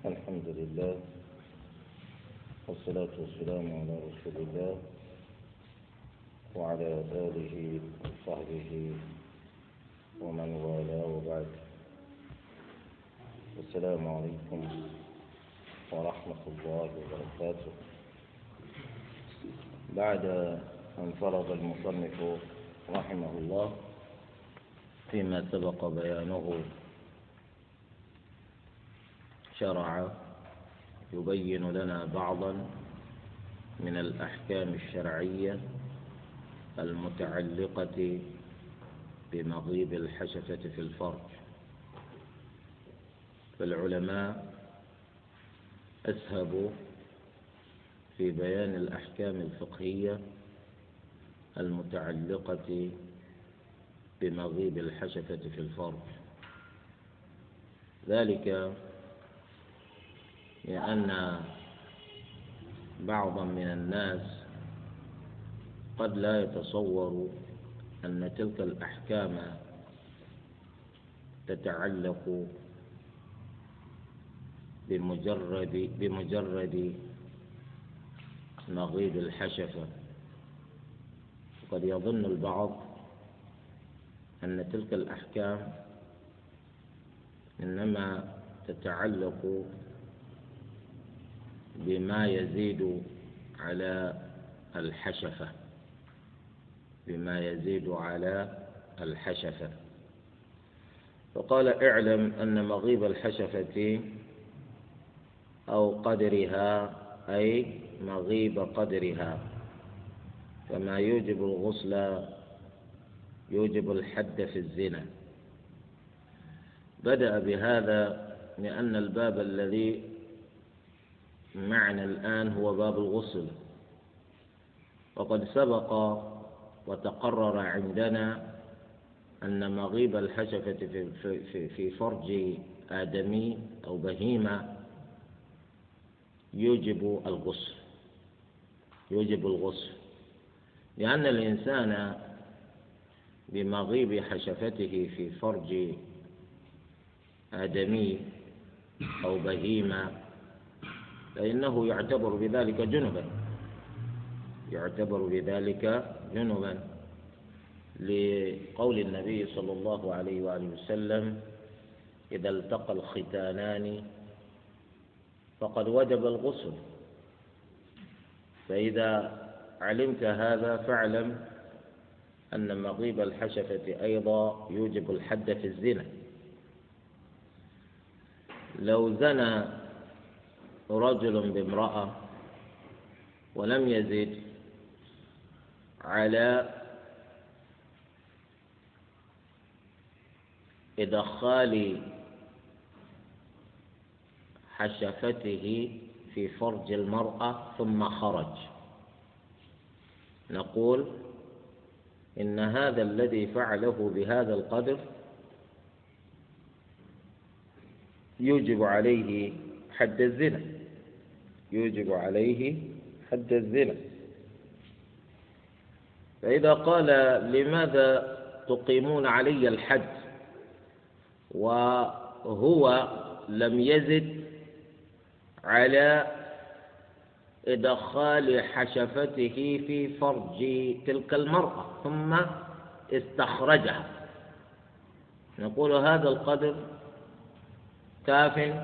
الحمد لله والصلاة والسلام على رسول الله وعلى آله وصحبه ومن والاه وبعد. السلام عليكم ورحمة الله وبركاته. بعد أن فرغ المصنف رحمه الله فيما سبق بيانه شرع يبين لنا بعضا من الأحكام الشرعية المتعلقة بمغيب الحشفة في الفرج. فالعلماء أسهبوا في بيان الأحكام الفقهية المتعلقة بمغيب الحشفة في الفرج. ذلك لأن بعضا من الناس قد لا يتصور أن تلك الأحكام تتعلق بمجرد بمجرد مغيب الحشفة قد يظن البعض أن تلك الأحكام إنما تتعلق بما يزيد على الحشفة. بما يزيد على الحشفة. فقال اعلم أن مغيب الحشفة أو قدرها أي مغيب قدرها. فما يوجب الغسل يوجب الحد في الزنا. بدأ بهذا لأن الباب الذي معنا الآن هو باب الغسل. وقد سبق وتقرر عندنا أن مغيب الحشفة في, في, في فرج آدمي أو بهيمة يوجب الغسل. يوجب الغسل. لأن الإنسان بمغيب حشفته في فرج آدمي أو بهيمة فإنه يعتبر بذلك جنبا. يعتبر بذلك جنبا. لقول النبي صلى الله عليه وآله وسلم إذا التقى الختانان فقد وجب الغسل. فإذا علمت هذا فاعلم أن مغيب الحشفة أيضا يوجب الحد في الزنا. لو زنى رجل بامرأة ولم يزد على إدخال حشفته في فرج المرأة ثم خرج. نقول إن هذا الذي فعله بهذا القدر يوجب عليه حد الزنا. يوجب عليه حد الزنا. فإذا قال لماذا تقيمون علي الحد؟ وهو لم يزد على إدخال حشفته في فرج تلك المرأة ثم استخرجها. نقول هذا القدر كاف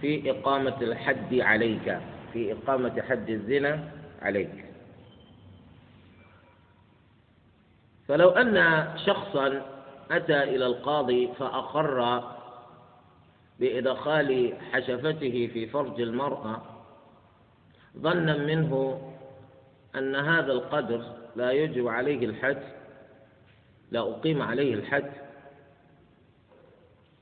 في إقامة الحد عليك في إقامة حد الزنا عليك. فلو أن شخصا أتى إلى القاضي فأقر بإدخال حشفته في فرج المرأة ظنا منه أن هذا القدر لا يجب عليه الحد لا أقيم عليه الحد.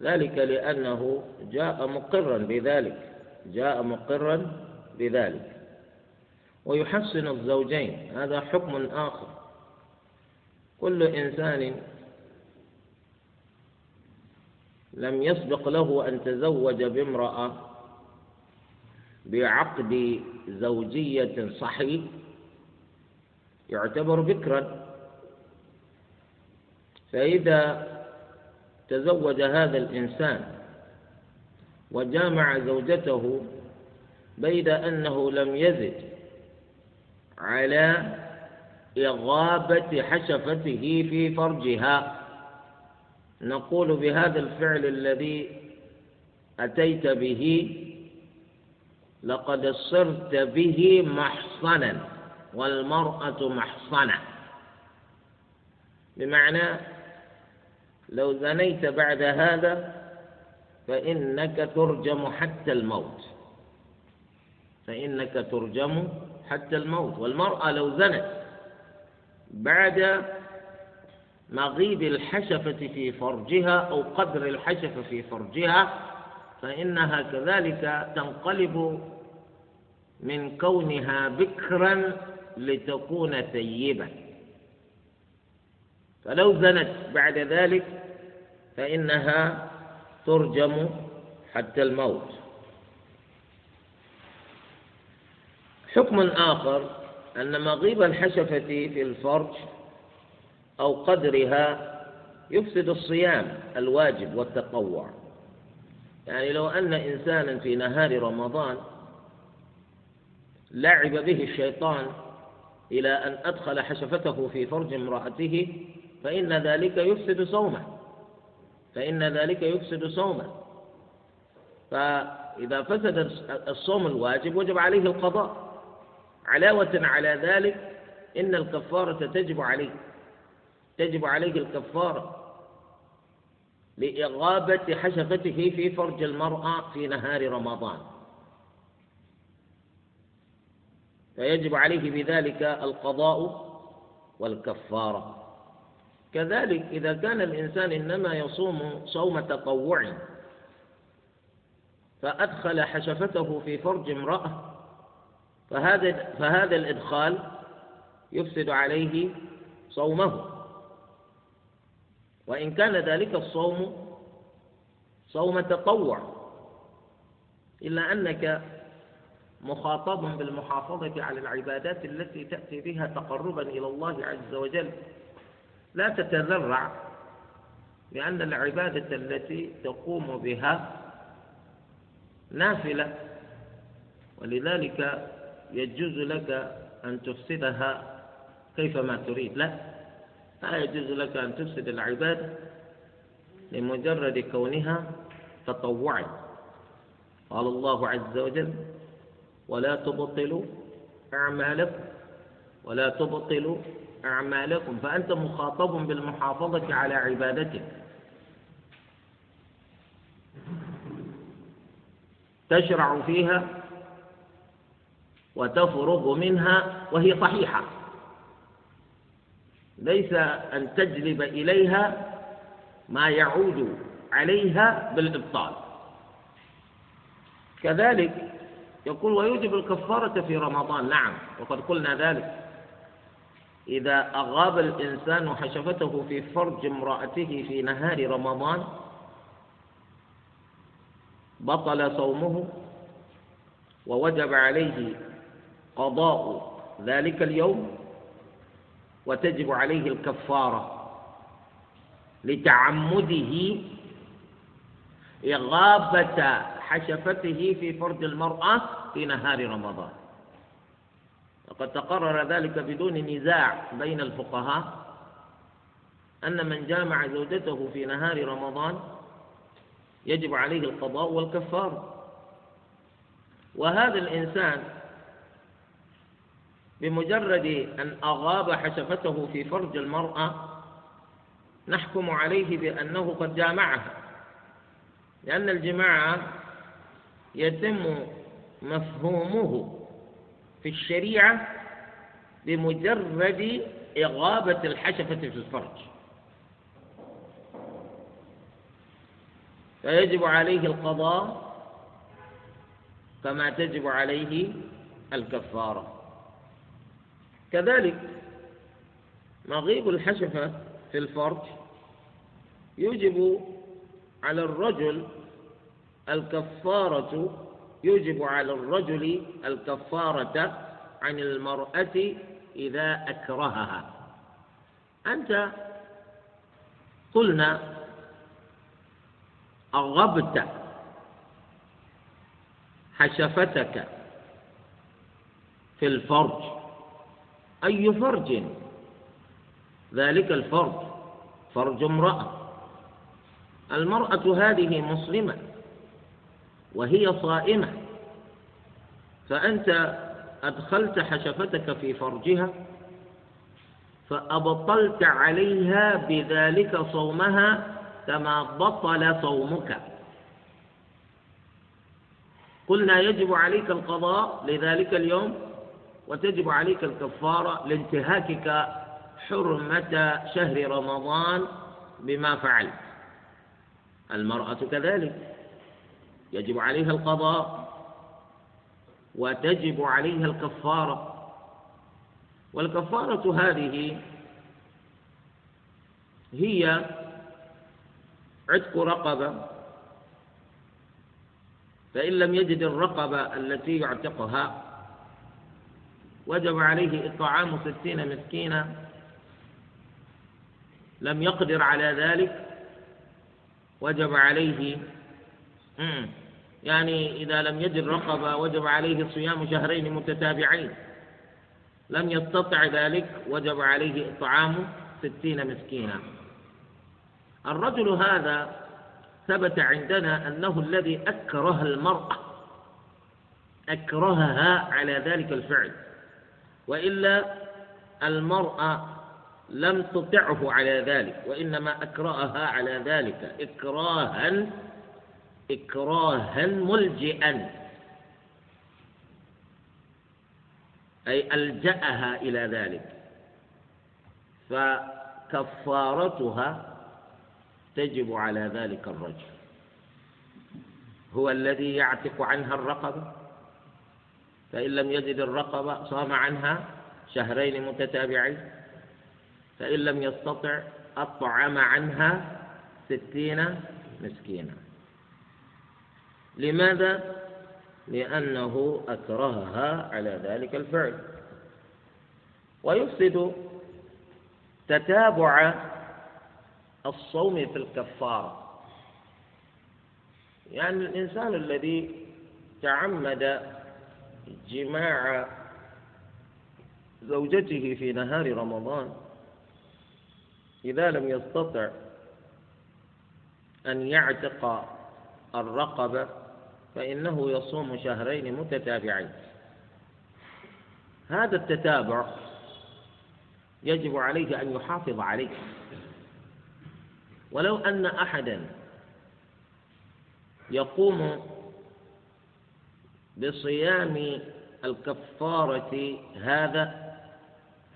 ذلك لأنه جاء مقرا بذلك جاء مقرا بذلك. ويحسن الزوجين هذا حكم آخر. كل إنسان لم يسبق له أن تزوج بامرأة بعقد زوجية صحيح يعتبر بكرا. فإذا تزوج هذا الإنسان وجامع زوجته بيد أنه لم يزد على إغابة حشفته في فرجها. نقول بهذا الفعل الذي أتيت به لقد صرت به محصنا والمرأة محصنة. بمعنى لو زنيت بعد هذا فإنك ترجم حتى الموت. فإنك ترجم حتى الموت. والمرأة لو زنت بعد مغيب الحشفة في فرجها أو قدر الحشفة في فرجها فإنها كذلك تنقلب من كونها بكرا لتكون ثيبة فلو زنت بعد ذلك فإنها ترجم حتى الموت. حكم آخر أن مغيب الحشفة في الفرج أو قدرها يفسد الصيام الواجب والتطوع. يعني لو أن إنسانا في نهار رمضان لعب به الشيطان إلى أن أدخل حشفته في فرج امرأته فإن ذلك يفسد صومه. فإن ذلك يفسد صومه. فإذا فسد الصوم الواجب وجب عليه القضاء. علاوة على ذلك إن الكفارة تجب عليه. تجب عليه الكفارة لإغابة حشفته في فرج المرأة في نهار رمضان. فيجب عليه بذلك القضاء والكفارة. كذلك إذا كان الإنسان إنما يصوم صوم تطوع فأدخل حشفته في فرج امرأة فهذا فهذا الإدخال يفسد عليه صومه. وإن كان ذلك الصوم صوم تطوع إلا أنك مخاطب بالمحافظة على العبادات التي تأتي بها تقربا إلى الله عز وجل. لا تتذرع لأن العبادة التي تقوم بها نافلة ولذلك يجوز لك أن تفسدها كيفما تريد. لا لا يجوز لك أن تفسد العبادة لمجرد كونها تطوعا. قال الله عز وجل ولا تبطلوا أعمالكم ولا تبطلوا أعمالكم فأنت مخاطب بالمحافظة على عبادتك. تشرع فيها وتفرغ منها وهي صحيحة. ليس أن تجلب إليها ما يعود عليها بالإبطال. كذلك يقول ويوجب الكفارة في رمضان. نعم وقد قلنا ذلك. إذا أغاب الإنسان حشفته في فرج امرأته في نهار رمضان بطل صومه ووجب عليه قضاء ذلك اليوم وتجب عليه الكفارة لتعمده إغابة حشفته في فرج المرأة في نهار رمضان. وقد تقرر ذلك بدون نزاع بين الفقهاء أن من جامع زوجته في نهار رمضان يجب عليه القضاء والكفارة وهذا الإنسان بمجرد أن أغاب حشفته في فرج المرأة نحكم عليه بأنه قد جامعها لأن الجماعة يتم مفهومه في الشريعة بمجرد إغابة الحشفة في الفرج. فيجب عليه القضاء كما تجب عليه الكفارة. كذلك مغيب الحشفة في الفرج يوجب على الرجل الكفارة يوجب على الرجل الكفارة عن المرأة إذا أكرهها. أنت قلنا أغبت حشفتك في الفرج. أي فرج؟ ذلك الفرج فرج امرأة. المرأة هذه مسلمة. وهي صائمة. فأنت أدخلت حشفتك في فرجها فأبطلت عليها بذلك صومها كما بطل صومك. قلنا يجب عليك القضاء لذلك اليوم وتجب عليك الكفارة لانتهاكك حرمة شهر رمضان بما فعلت. المرأة كذلك. يجب عليها القضاء وتجب عليها الكفارة. والكفارة هذه هي عتق رقبة. فإن لم يجد الرقبة التي يعتقها وجب عليه إطعام ستين مسكينا. لم يقدر على ذلك وجب عليه يعني إذا لم يجد رقبة وجب عليه صيام شهرين متتابعين. لم يستطع ذلك وجب عليه إطعام ستين مسكينا. الرجل هذا ثبت عندنا أنه الذي أكره المرأة أكرهها على ذلك الفعل. وإلا المرأة لم تطعه على ذلك وإنما أكرهها على ذلك إكراها إكراها ملجئا. أي ألجأها إلى ذلك. فكفارتها تجب على ذلك الرجل. هو الذي يعتق عنها الرقبة. فإن لم يجد الرقبة صام عنها شهرين متتابعين. فإن لم يستطع أطعم عنها ستين مسكينا. لماذا؟ لأنه أكرهها على ذلك الفعل ويفسد تتابع الصوم في الكفارة يعني الإنسان الذي تعمد جماع زوجته في نهار رمضان إذا لم يستطع أن يعتق الرقبة فإنه يصوم شهرين متتابعين. هذا التتابع يجب عليه أن يحافظ عليه. ولو أن أحدا يقوم بصيام الكفارة هذا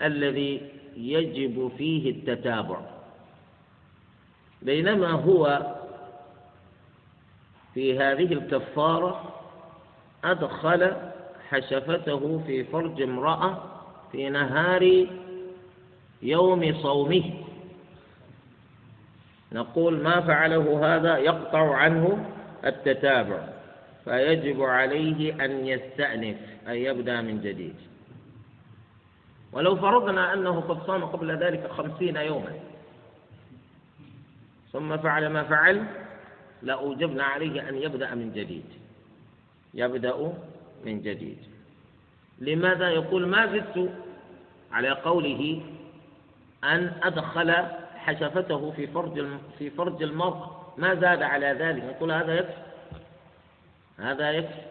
الذي يجب فيه التتابع بينما هو في هذه الكفارة أدخل حشفته في فرج امرأة في نهار يوم صومه. نقول ما فعله هذا؟ يقطع عنه التتابع فيجب عليه أن يستأنف أن يبدأ من جديد. ولو فرضنا أنه قد صام قبل ذلك خمسين يوما ثم فعل ما فعل لأوجبنا عليه أن يبدأ من جديد. يبدأ من جديد. لماذا يقول ما زدت؟ على قوله أن أدخل حشفته في فرج في فرج المرء. ما زاد على ذلك؟ نقول هذا يكفي. هذا يكفي.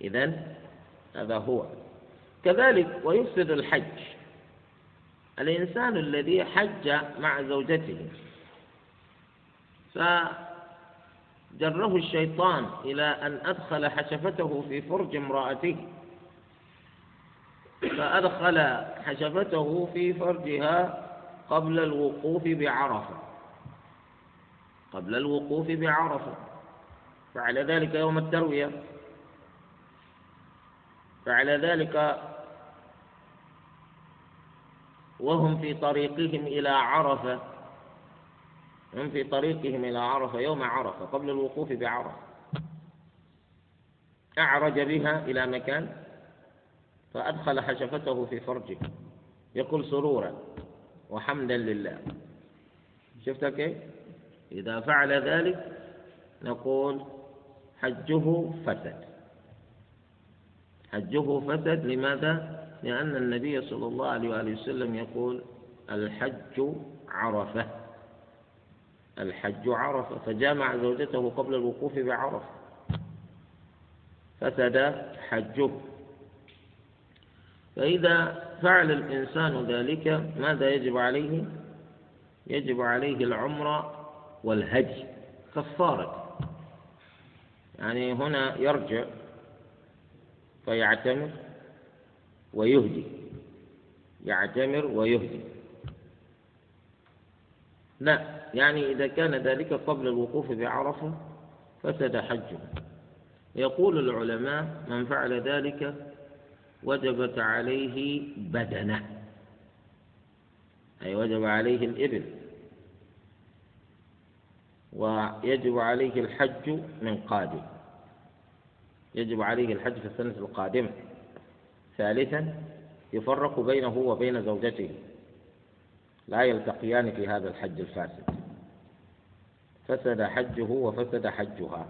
إذا هذا هو. كذلك ويفسد الحج. الإنسان الذي حج مع زوجته فجره الشيطان إلى أن أدخل حشفته في فرج امرأته. فأدخل حشفته في فرجها قبل الوقوف بعرفة. قبل الوقوف بعرفة. فعل ذلك يوم التروية. فعل ذلك وهم في طريقهم إلى عرفة. هم في طريقهم إلى عرفة يوم عرفة قبل الوقوف بعرفة. أعرج بها إلى مكان فأدخل حشفته في فرجه. يقول سرورا وحمدا لله. شفت كيف؟ إذا فعل ذلك نقول حجه فسد. حجه فسد لماذا؟ لأن النبي صلى الله عليه وآله وسلم يقول الحج عرفة. الحج عرفة فجامع زوجته قبل الوقوف بعرفة. فسد حجه. فإذا فعل الإنسان ذلك ماذا يجب عليه؟ يجب عليه العمرة والهدي كفارة. يعني هنا يرجع فيعتمر ويهدي. يعتمر ويهدي. لا. يعني إذا كان ذلك قبل الوقوف بعرفة فسد حجه. يقول العلماء من فعل ذلك وجبت عليه بدنه. أي وجب عليه الإبل. ويجب عليه الحج من قادم. يجب عليه الحج في السنة القادمة. ثالثا يفرق بينه وبين زوجته. لا يلتقيان في هذا الحج الفاسد. فسد حجه وفسد حجها.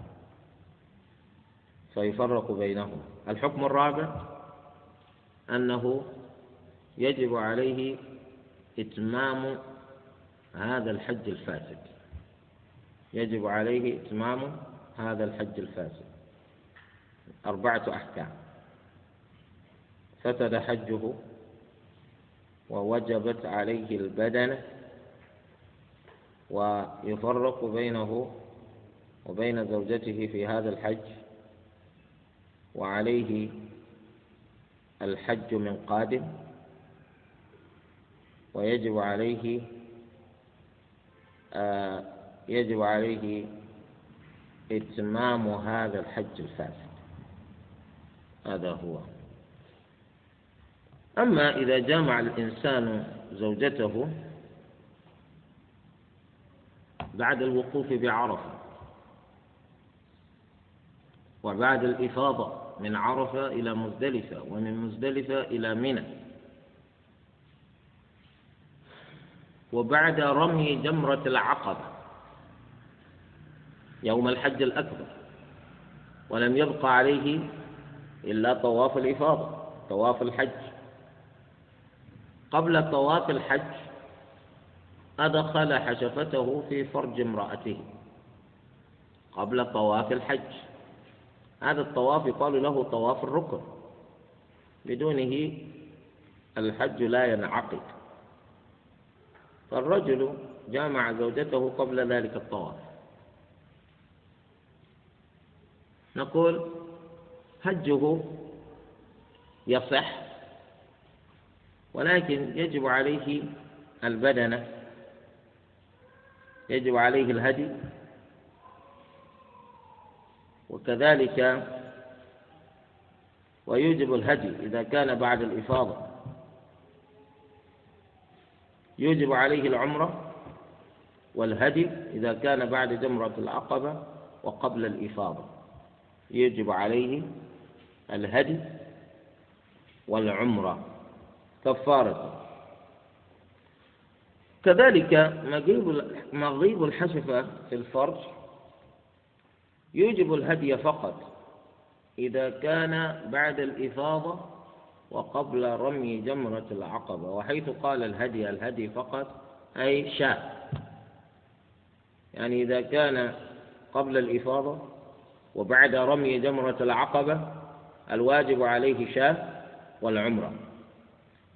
فيفرق بينهما الحكم الرابع أنه يجب عليه إتمام هذا الحج الفاسد. يجب عليه إتمام هذا الحج الفاسد. أربعة أحكام. فسد حجه ووجبت عليه البدنة ويفرق بينه وبين زوجته في هذا الحج وعليه الحج من قادم ويجب عليه آه يجب عليه إتمام هذا الحج الفاسد. هذا هو. أما إذا جامع الإنسان زوجته بعد الوقوف بعرفة. وبعد الإفاضة من عرفة إلى مزدلفة ومن مزدلفة إلى منى. وبعد رمي جمرة العقبة يوم الحج الأكبر. ولم يبق عليه إلا طواف الإفاضة طواف الحج. قبل طواف الحج أدخل حشفته في فرج امرأته قبل طواف الحج. هذا الطواف يقال له طواف الركن. بدونه الحج لا ينعقد. فالرجل جامع زوجته قبل ذلك الطواف. نقول حجه يصح ولكن يجب عليه البدنة يجب عليه الهدي. وكذلك ويوجب الهدي إذا كان بعد الإفاضة. يوجب عليه العمرة والهدي إذا كان بعد جمرة العقبة وقبل الإفاضة. يجب عليه الهدي والعمرة. كفارة. كذلك مغيب الحشفة في الفرج يوجب الهدي فقط إذا كان بعد الإفاضة وقبل رمي جمرة العقبة وحيث قال الهدي الهدي فقط أي شاء. يعني إذا كان قبل الإفاضة وبعد رمي جمرة العقبة الواجب عليه شاء والعمرة.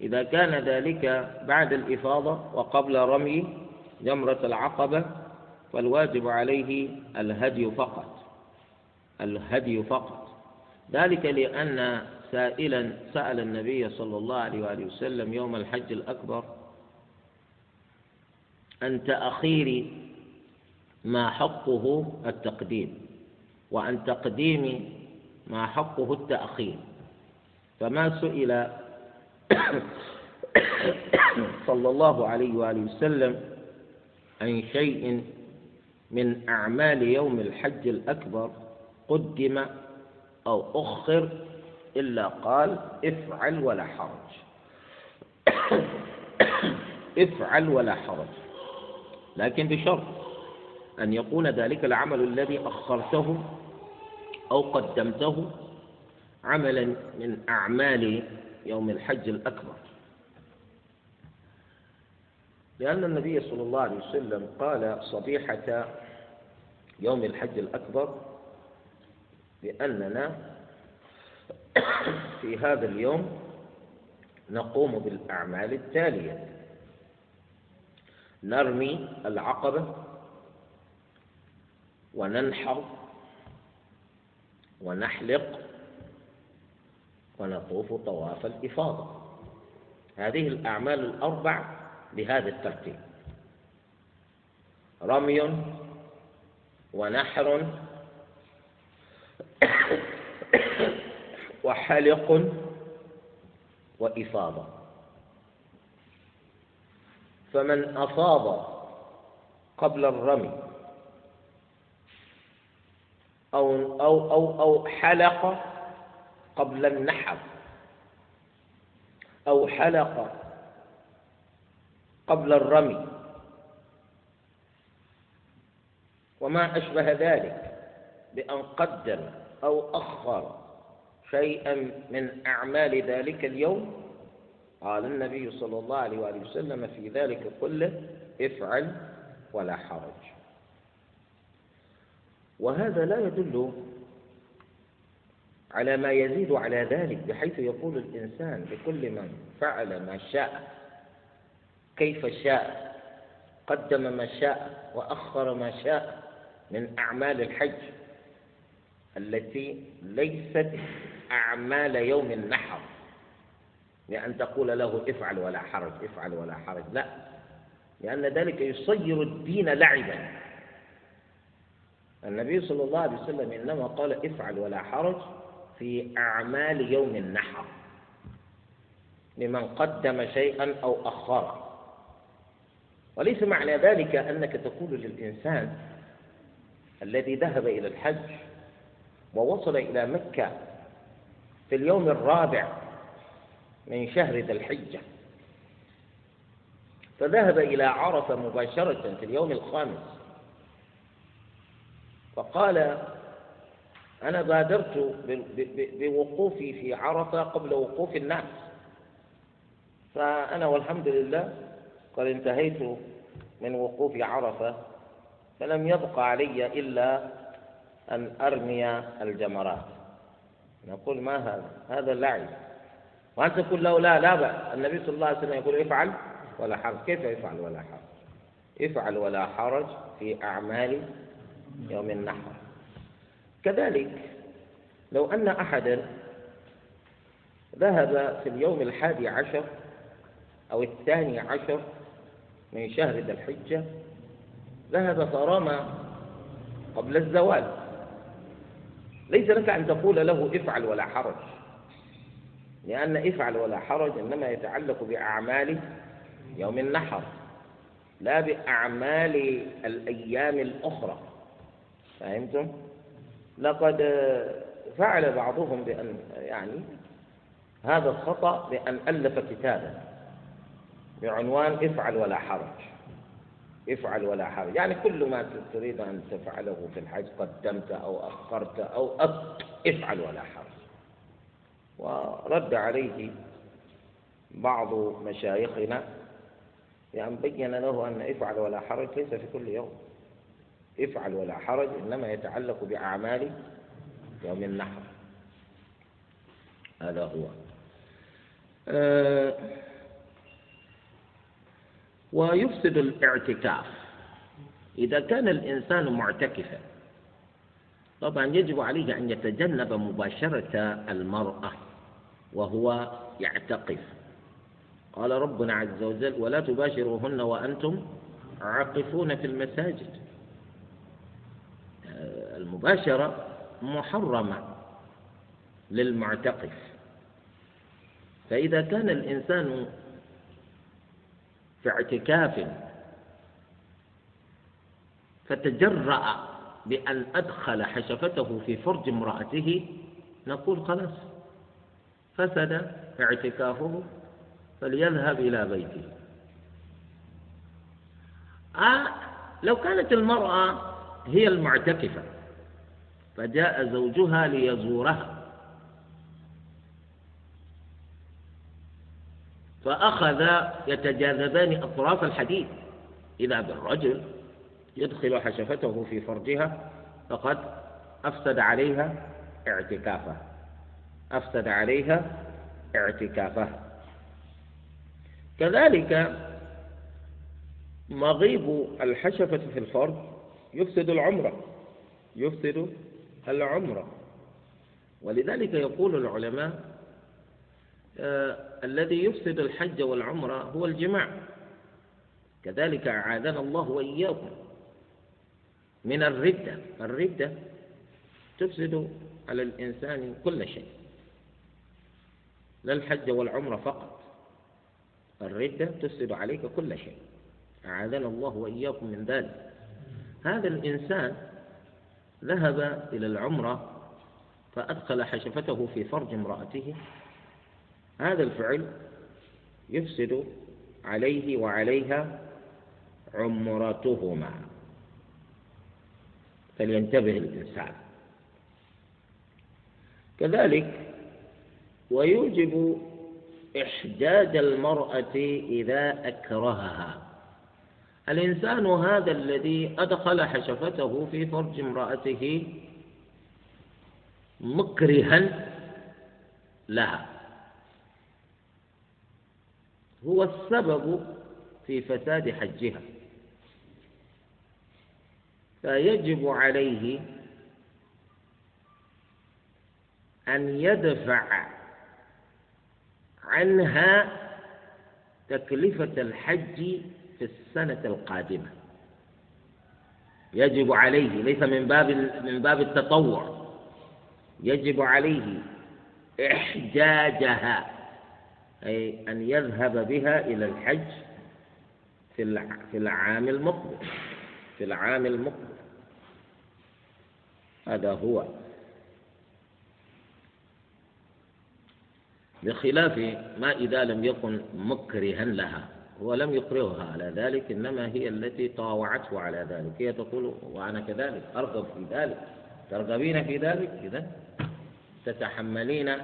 إذا كان ذلك بعد الإفاضة وقبل رمي جمرة العقبة فالواجب عليه الهدي فقط. الهدي فقط. ذلك لأن سائلا سأل النبي صلى الله عليه وآله وسلم يوم الحج الأكبر عن تأخير ما حقه التقديم وعن تقديم ما حقه التأخير. فما سئل صلى الله عليه وآله وسلم عن شيء من أعمال يوم الحج الأكبر قدم أو أخر إلا قال افعل ولا حرج. افعل ولا حرج. لكن بشرط أن يكون ذلك العمل الذي أخرته أو قدمته عملا من أعمال يوم الحج الأكبر. لأن النبي صلى الله عليه وسلم قال صبيحة يوم الحج الأكبر بأننا في هذا اليوم نقوم بالأعمال التالية. نرمي العقبة وننحر ونحلق ونطوف طواف الإفاضة. هذه الأعمال الأربع بهذا الترتيب. رمي ونحر وحلق وإفاضة. فمن أفاض قبل الرمي أو أو أو أو حلق قبل النحر أو حلق قبل الرمي. وما أشبه ذلك بأن قدم أو أخر شيئا من أعمال ذلك اليوم. قال النبي صلى الله عليه وآله وسلم في ذلك كله افعل ولا حرج. وهذا لا يدل على ما يزيد على ذلك بحيث يقول الإنسان لكل من فعل ما شاء كيف شاء قدم ما شاء وأخر ما شاء من أعمال الحج التي ليست أعمال يوم النحر. لأن تقول له افعل ولا حرج افعل ولا حرج. لا. لأن ذلك يصير الدين لعبا. النبي صلى الله عليه وسلم إنما قال افعل ولا حرج في أعمال يوم النحر. لمن قدم شيئا أو أخره. وليس معنى ذلك أنك تقول للإنسان الذي ذهب إلى الحج ووصل إلى مكة في اليوم الرابع من شهر ذي الحجة. فذهب إلى عرفة مباشرة في اليوم الخامس. فقال أنا بادرت بوقوفي في عرفة قبل وقوف الناس فأنا والحمد لله قد انتهيت من وقوف عرفة فلم يبق علي إلا أن أرمي الجمرات. نقول ما هذا؟ هذا اللعب. وأنت تقول له لا لا بأس. النبي صلى الله عليه وسلم يقول افعل ولا حرج. كيف يفعل ولا حرج؟ افعل ولا حرج في أعمال يوم النحر. كذلك لو أن أحدا ذهب في اليوم الحادي عشر أو الثاني عشر من شهر ذي الحجة ذهب فرمى قبل الزوال ليس لك أن تقول له افعل ولا حرج لأن افعل ولا حرج إنما يتعلق بأعمال يوم النحر لا بأعمال الأيام الأخرى فهمتم؟ لقد فعل بعضهم بأن يعني هذا الخطأ بأن ألف كتابا بعنوان افعل ولا حرج افعل ولا حرج. يعني كل ما تريد أن تفعله في الحج قدمت أو أخرت أو افعل ولا حرج. ورد عليه بعض مشايخنا يعني بين له أن افعل ولا حرج ليس في كل يوم. افعل ولا حرج إنما يتعلق بأعمال يوم النحر. هذا هو. أه ويفسد الاعتكاف. إذا كان الإنسان معتكفا طبعا يجب عليه أن يتجنب مباشرة المرأة وهو يعتقف. قال ربنا عز وجل ولا تباشروهن وأنتم عاقفون في المساجد. المباشرة محرمة للمعتقف. فإذا كان الإنسان في اعتكاف فتجرأ بأن أدخل حشفته في فرج امرأته نقول خلاص فسد اعتكافه فليذهب إلى بيته. آه لو كانت المرأة هي المعتكفة فجاء زوجها ليزورها. فأخذ يتجاذبان أطراف الحديث إذا بالرجل يدخل حشفته في فرجها فقد أفسد عليها اعتكافه أفسد عليها اعتكافه. كذلك مغيب الحشفة في الفرج يفسد العمرة يفسد العمرة ولذلك يقول العلماء آه الذي يفسد الحج والعمرة هو الجماع. كذلك أعاذنا الله وإياكم من الردة. الردة تفسد على الإنسان كل شيء. لا الحج والعمرة فقط. الردة تفسد عليك كل شيء. أعاذنا الله وإياكم من ذلك. هذا الإنسان ذهب إلى العمرة فأدخل حشفته في فرج امرأته. هذا الفعل يفسد عليه وعليها عمرتهما. فلينتبه الإنسان. كذلك ويوجب إحجاج المرأة إذا أكرهها. الإنسان هذا الذي أدخل حشفته في فرج امرأته مكرها لها. هو السبب في فساد حجها. فيجب عليه أن يدفع عنها تكلفة الحج في السنة القادمة. يجب عليه ليس من باب من باب التطوع. يجب عليه إحجاجها أي أن يذهب بها إلى الحج في في العام المقبل في العام المقبل. هذا هو. بخلاف ما إذا لم يكن مكرها لها. هو لم يكرهها على ذلك إنما هي التي طاوعته على ذلك. هي تقول وأنا كذلك أرغب في ذلك. ترغبين في ذلك؟ إذا تتحملين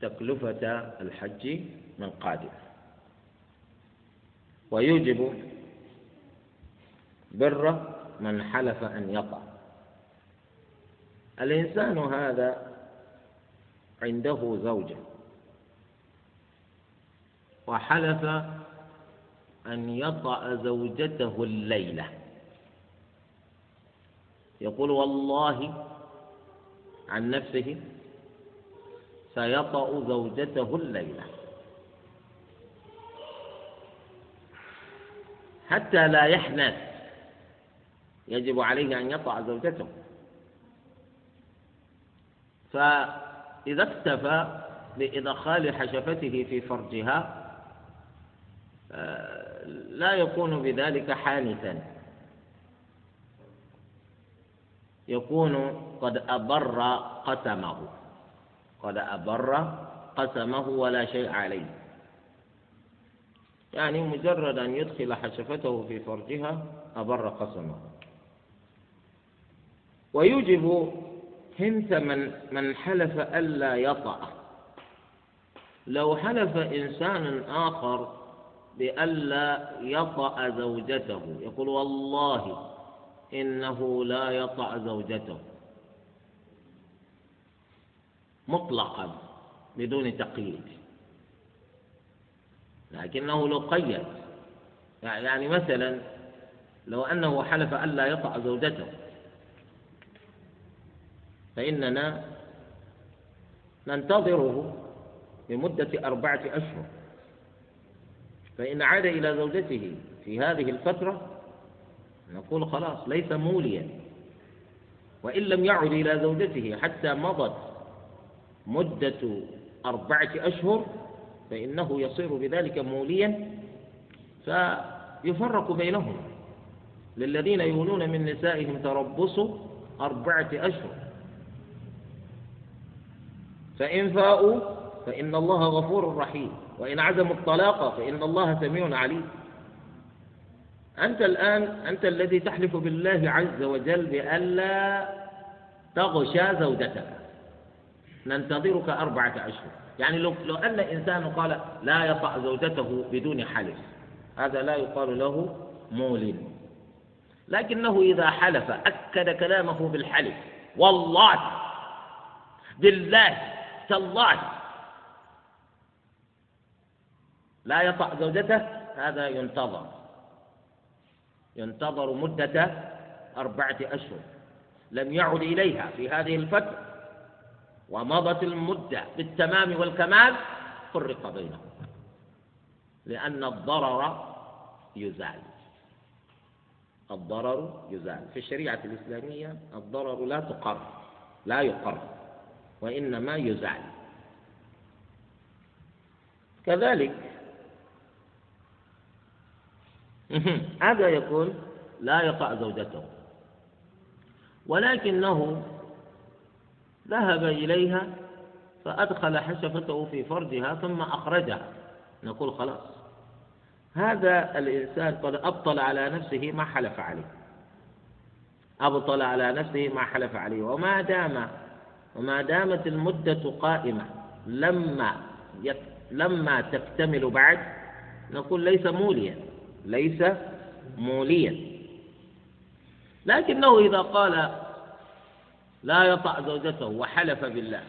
تكلفة الحج من قادم ويوجب بر من حلف أن يطع الإنسان هذا عنده زوجة. وحلف أن يطأ زوجته الليلة. يقول والله عن نفسه سيطأ زوجته الليلة. حتى لا يحنث يجب عليه أن يطأ زوجته. فإذا اكتفى بإدخال حشفته في فرجها لا يكون بذلك حانثا. يكون قد أبر قسمه. قد أبر قسمه ولا شيء عليه. يعني مجرد أن يدخل حشفته في فرجها أبر قسمه. ويوجب حنث من من حلف ألا يطأ. لو حلف إنسان آخر بألا يطأ زوجته. يقول والله إنه لا يطأ زوجته. مطلقا بدون تقييد. لكنه لو قيد. يعني مثلا لو أنه حلف ألا يطأ زوجته. فإننا ننتظره لمدة أربعة أشهر. فإن عاد إلى زوجته في هذه الفترة نقول خلاص ليس موليا. وإن لم يعد إلى زوجته حتى مضت مدة أربعة أشهر فإنه يصير بذلك موليا فيفرق بينهم. للذين يولون من نسائهم تربص أربعة أشهر. فإن فاءوا فإن الله غفور رحيم. وإن عزموا الطلاق فإن الله سميع عليم. أنت الآن أنت الذي تحلف بالله عز وجل بألا تغشى زوجتك. ننتظرك أربعة أشهر. يعني لو, لو أن إنسان قال لا يطأ زوجته بدون حلف هذا لا يقال له مول لكنه إذا حلف أكد كلامه بالحلف والله بالله تالله لا يطأ زوجته هذا ينتظر. ينتظر مدة أربعة أشهر. لم يعد إليها في هذه الفترة. ومضت المدة بالتمام والكمال فرق بينهم. لأن الضرر يزال. الضرر يزال. في الشريعة الإسلامية الضرر لا تقر لا يقر وإنما يزال. كذلك هذا يقول لا يقع زوجته. ولكنه ذهب إليها فأدخل حشفته في فرجها ثم أخرجها. نقول خلاص. هذا الإنسان قد أبطل على نفسه ما حلف عليه. أبطل على نفسه ما حلف عليه. وما دام وما دامت المدة قائمة لما لما تكتمل بعد نقول ليس موليا. ليس موليا. لكنه إذا قال لا يطع زوجته وحلف بالله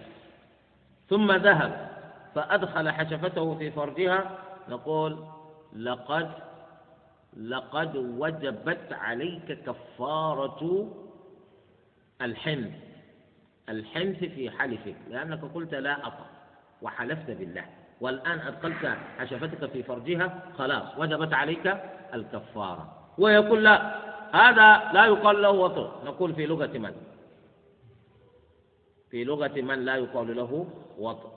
ثم ذهب فأدخل حشفته في فرجها نقول لقد لقد وجبت عليك كفارة الحنث الحنث في حلفك لأنك قلت لا أطع وحلفت بالله. والآن أدخلت حشفتك في فرجها خلاص وجبت عليك الكفارة. ويقول لا هذا لا يقال له وطر نقول في لغة من؟ في لغة من لا يقال له وطر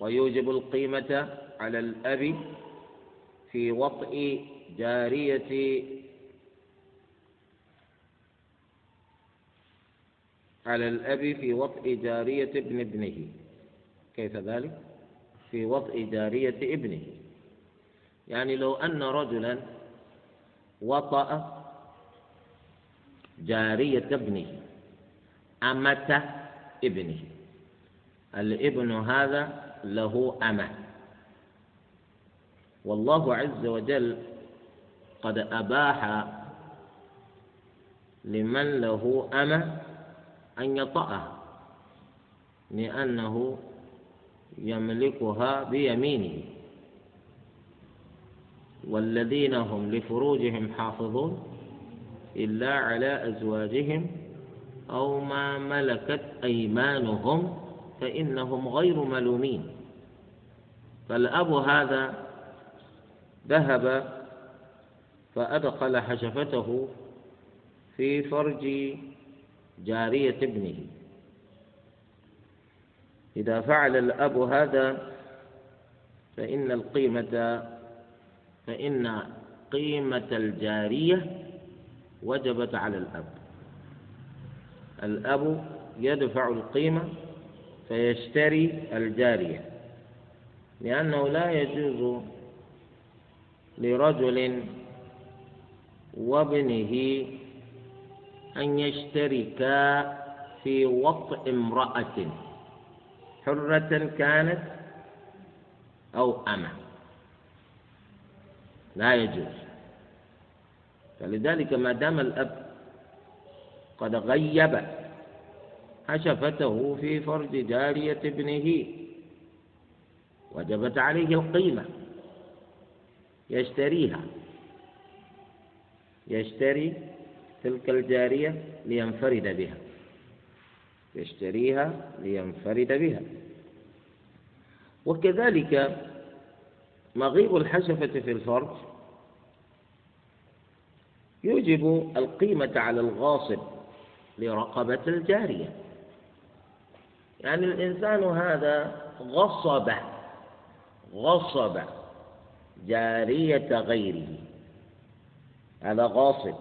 ويوجب القيمة على الأب في وطئ جارية على الأب في وطئ جارية ابن ابنه. كيف ذلك؟ في وطئ جارية ابنه. يعني لو أن رجلا وطأ جارية ابنه أمة ابنه. الابن هذا له أمة. والله عز وجل قد أباح لمن له أمة أن يطأها لأنه يملكها بيمينه. والذين هم لفروجهم حافظون إلا على أزواجهم أو ما ملكت أيمانهم فإنهم غير ملومين. فالأب هذا ذهب فأدخل حشفته في فرج جارية ابنه. إذا فعل الأب هذا فإن القيمة فإن قيمة الجارية وجبت على الأب. الأب يدفع القيمة فيشتري الجارية لأنه لا يجوز لرجل وابنه أن يشتركا في وطء امرأة. حرة كانت أو أمة. لا يجوز. فلذلك ما دام الأب قد غيب حشفته في فرج جارية ابنه وجبت عليه القيمة. يشتريها. يشتري تلك الجارية لينفرد بها. يشتريها لينفرد بها. وكذلك مغيب الحشفة في الفرج يوجب القيمة على الغاصب لرقبة الجارية. يعني الإنسان هذا غصب غصب جارية غيره. هذا غاصب.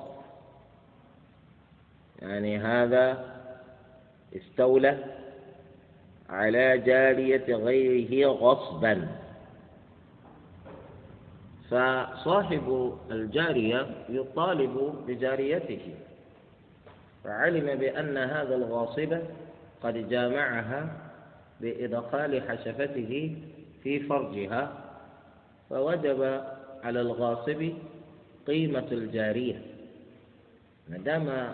يعني هذا استولى على جارية غيره غصبا. فصاحب الجارية يطالب بجاريته. فعلم بأن هذا الغاصب قد جامعها بإدخال حشفته في فرجها فوجب على الغاصب قيمة الجارية. ما دام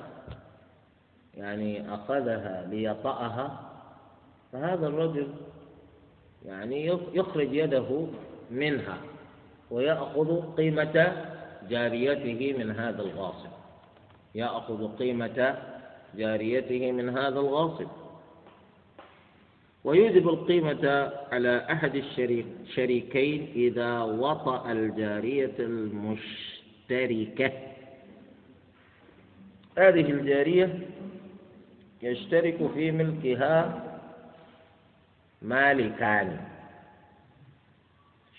يعني أخذها ليطأها فهذا الرجل يعني يخرج يده منها ويأخذ قيمة جاريته من هذا الغاصب. يأخذ قيمة جاريته من هذا الغاصب. ويوجب القيمة على أحد الشريكين إذا وطأ الجارية المشتركة. هذه الجارية يشترك في ملكها مالكان.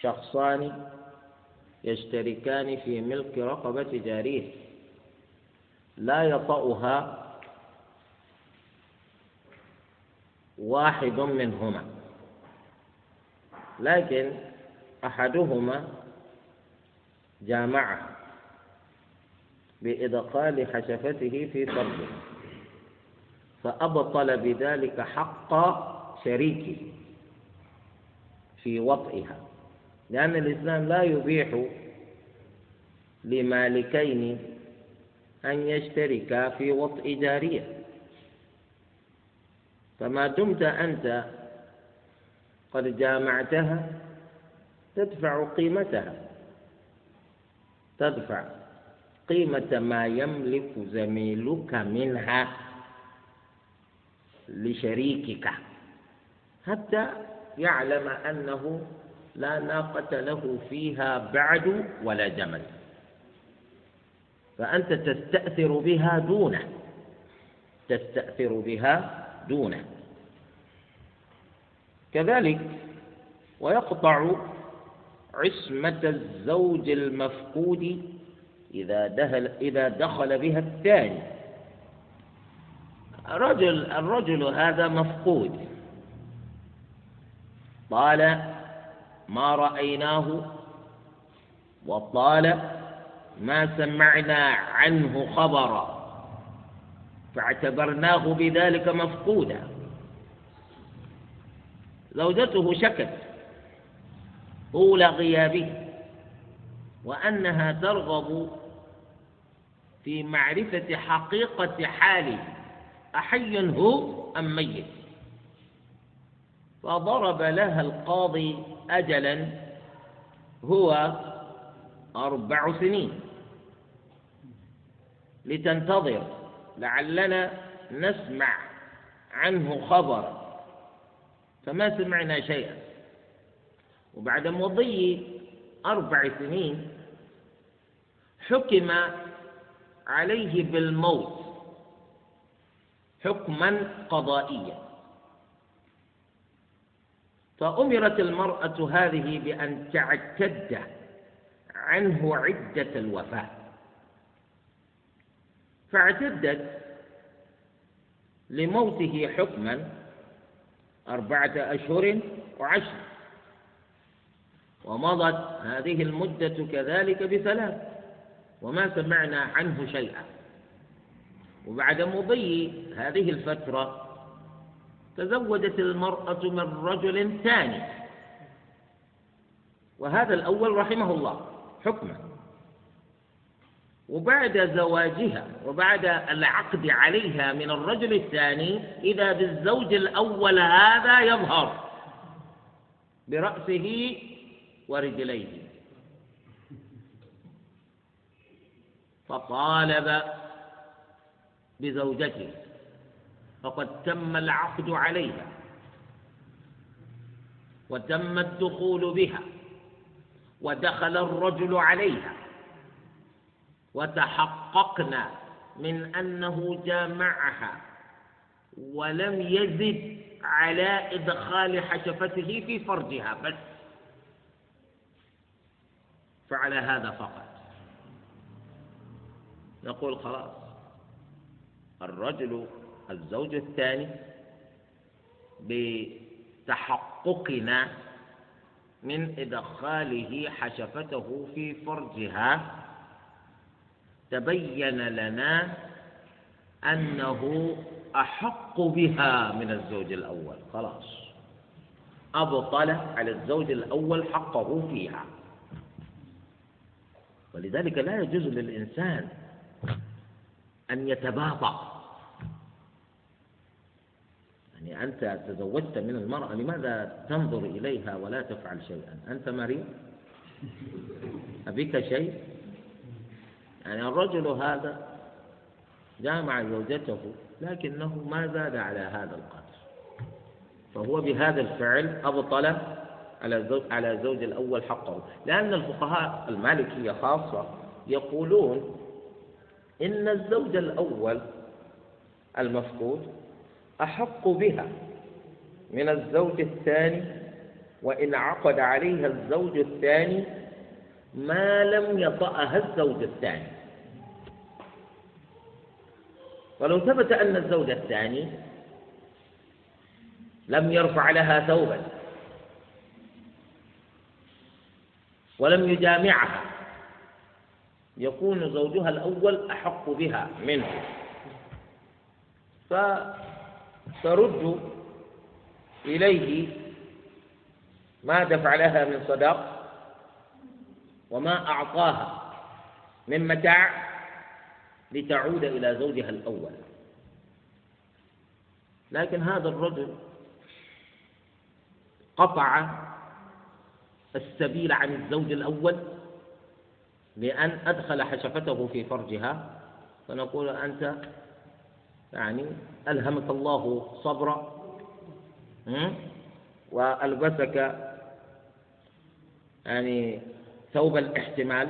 شخصان يشتركان في ملك رقبة جارية. لا يطأها واحد منهما. لكن أحدهما جامعه بإدخال حشفته في فرجه فأبطل بذلك حق شريكه في وطئها. لأن الإسلام لا يبيح لمالكين أن يشتركا في وطئ جارية. فما دمت أنت قد جامعتها تدفع قيمتها. تدفع قيمة ما يملك زميلك منها. لشريكك. حتى يعلم أنه لا ناقة له فيها بعد ولا جمل. فأنت تستأثر بها دونه تستأثر بها دونه كذلك ويقطع عصمة الزوج المفقود إذا دخل إذا دخل بها الثاني. الرجل الرجل هذا مفقود. طال ما رأيناه؟ وطال ما سمعنا عنه خبرا. فاعتبرناه بذلك مفقودا. زوجته شكت. طول غيابه. وأنها ترغب في معرفة حقيقة حاله. أحي هو أم ميت؟ فضرب لها القاضي أجلا هو أربع سنين. لتنتظر لعلنا نسمع عنه خبرا فما سمعنا شيئا. وبعد مضي أربع سنين حكم عليه بالموت. حكما قضائيا. فأمرت المرأة هذه بأن تعتد عنه عدة الوفاة. فاعتدت لموته حكما أربعة أشهر وعشر. ومضت هذه المدة كذلك بثلاث. وما سمعنا عنه شيئا. وبعد مضي هذه الفترة تزوجت المرأة من رجل ثاني. وهذا الأول رحمه الله حكما. وبعد زواجها وبعد العقد عليها من الرجل الثاني إذا بالزوج الأول هذا يظهر برأسه ورجليه. فطالب بزوجته فقد تم العقد عليها وتم الدخول بها ودخل الرجل عليها. وتحققنا من أنه جامعها ولم يزد على إدخال حشفته في فرجها بس. فعلى هذا فقط. نقول خلاص. الرجل الزوج الثاني بتحققنا من إدخاله حشفته في فرجها تبين لنا أنه أحق بها من الزوج الأول. خلاص. أبطل على الزوج الأول حقه فيها. ولذلك لا يجوز للإنسان أن يتباطأ. يعني أنت تزوجت من المرأة لماذا تنظر إليها ولا تفعل شيئا؟ أنت مريض؟ أبيك شيء؟ يعني الرجل هذا جامع زوجته لكنه ما زاد على هذا القدر. فهو بهذا الفعل أبطل على زوج على زوج الأول حقه. لأن الفقهاء المالكية خاصة يقولون إن الزوج الأول المفقود أحق بها من الزوج الثاني وإن عقد عليها الزوج الثاني ما لم يطأها الزوج الثاني. ولو ثبت أن الزوج الثاني لم يرفع لها ثوبا ولم يجامعها يكون زوجها الأول أحق بها منه. فترد إليه ما دفع لها من صداق وما أعطاها من متاع لتعود إلى زوجها الأول. لكن هذا الرجل قطع السبيل عن الزوج الأول بأن أدخل حشفته في فرجها فنقول أنت يعني ألهمك الله صبرا وألبسك يعني ثوب الاحتمال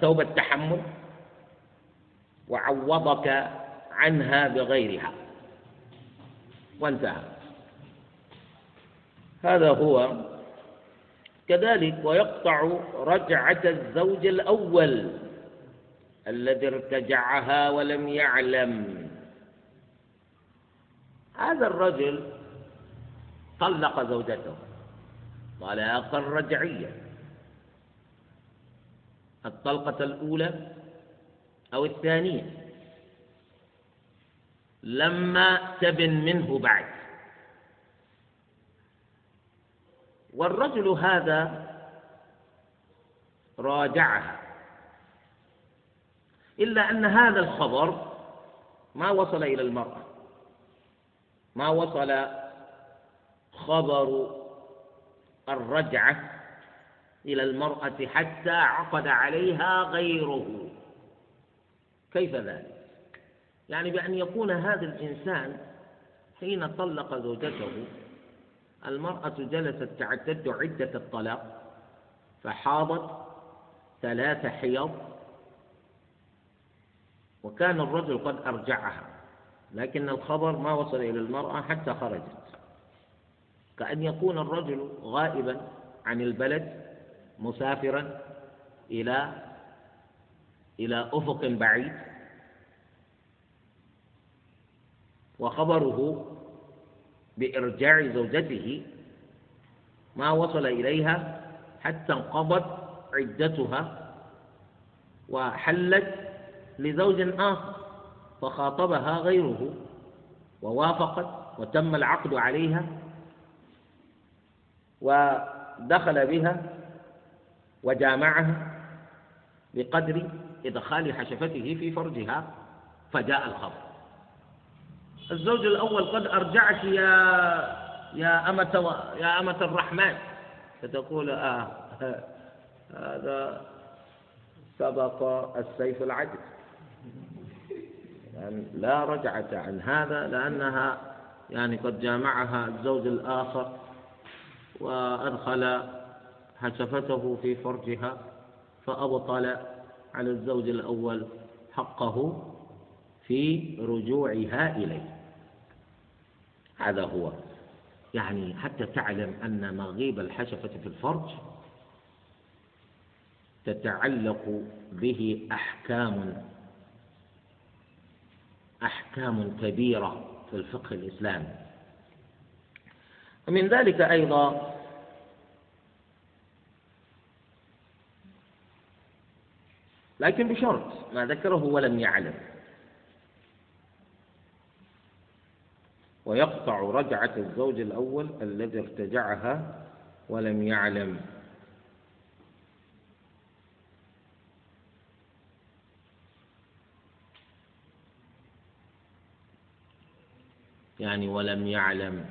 ثوب التحمل وعوضك عنها بغيرها. وانتهى. هذا هو كذلك ويقطع رجعة الزوج الأول الذي ارتجعها ولم يعلم. هذا الرجل طلق زوجته طلاقا رجعيا الطلقة الأولى أو الثانية؟ لما تبن منه بعد. والرجل هذا راجعها إلا أن هذا الخبر ما وصل إلى المرأة. ما وصل خبر الرجعة إلى المرأة حتى عقد عليها غيره. كيف ذلك؟ يعني بأن يكون هذا الإنسان حين طلق زوجته المرأة جلست تعتد عدة الطلاق فحاضت ثلاث حيض وكان الرجل قد أرجعها لكن الخبر ما وصل إلى المرأة حتى خرجت. كأن يكون الرجل غائبا عن البلد مسافرا إلى إلى أفق بعيد. وخبره بإرجاع زوجته ما وصل إليها حتى انقضت عدتها وحلت لزوج آخر فخاطبها غيره ووافقت وتم العقد عليها ودخل بها وجامعها بقدر إدخال حشفته في فرجها فجاء الخبر. الزوج الأول قد أرجعك يا يا أمة يا أمة الرحمن. فتقول آه هذا سبق السيف العدل. يعني لا رجعة عن هذا لأنها يعني قد جامعها الزوج الآخر وأدخل حشفته في فرجها فأبطل على الزوج الأول حقه في رجوعها إليه. هذا هو. يعني حتى تعلم أن مغيب الحشفة في الفرج تتعلق به أحكام أحكام كبيرة في الفقه الإسلامي ومن ذلك أيضا لكن بشرط ما ذكره ولم يعلم. ويقطع رجعة الزوج الأول الذي ارتجعها ولم يعلم. يعني ولم يعلم.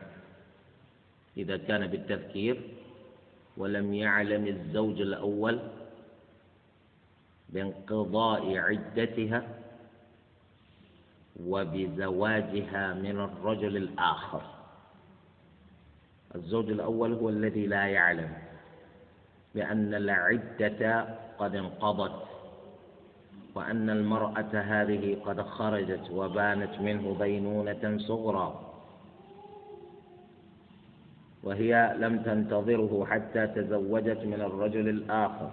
إذا كان بالتذكير ولم يعلم الزوج الأول بانقضاء عدتها وبزواجها من الرجل الآخر. الزوج الأول هو الذي لا يعلم بأن العدة قد انقضت وأن المرأة هذه قد خرجت وبانت منه بينونة صغرى. وهي لم تنتظره حتى تزوجت من الرجل الآخر.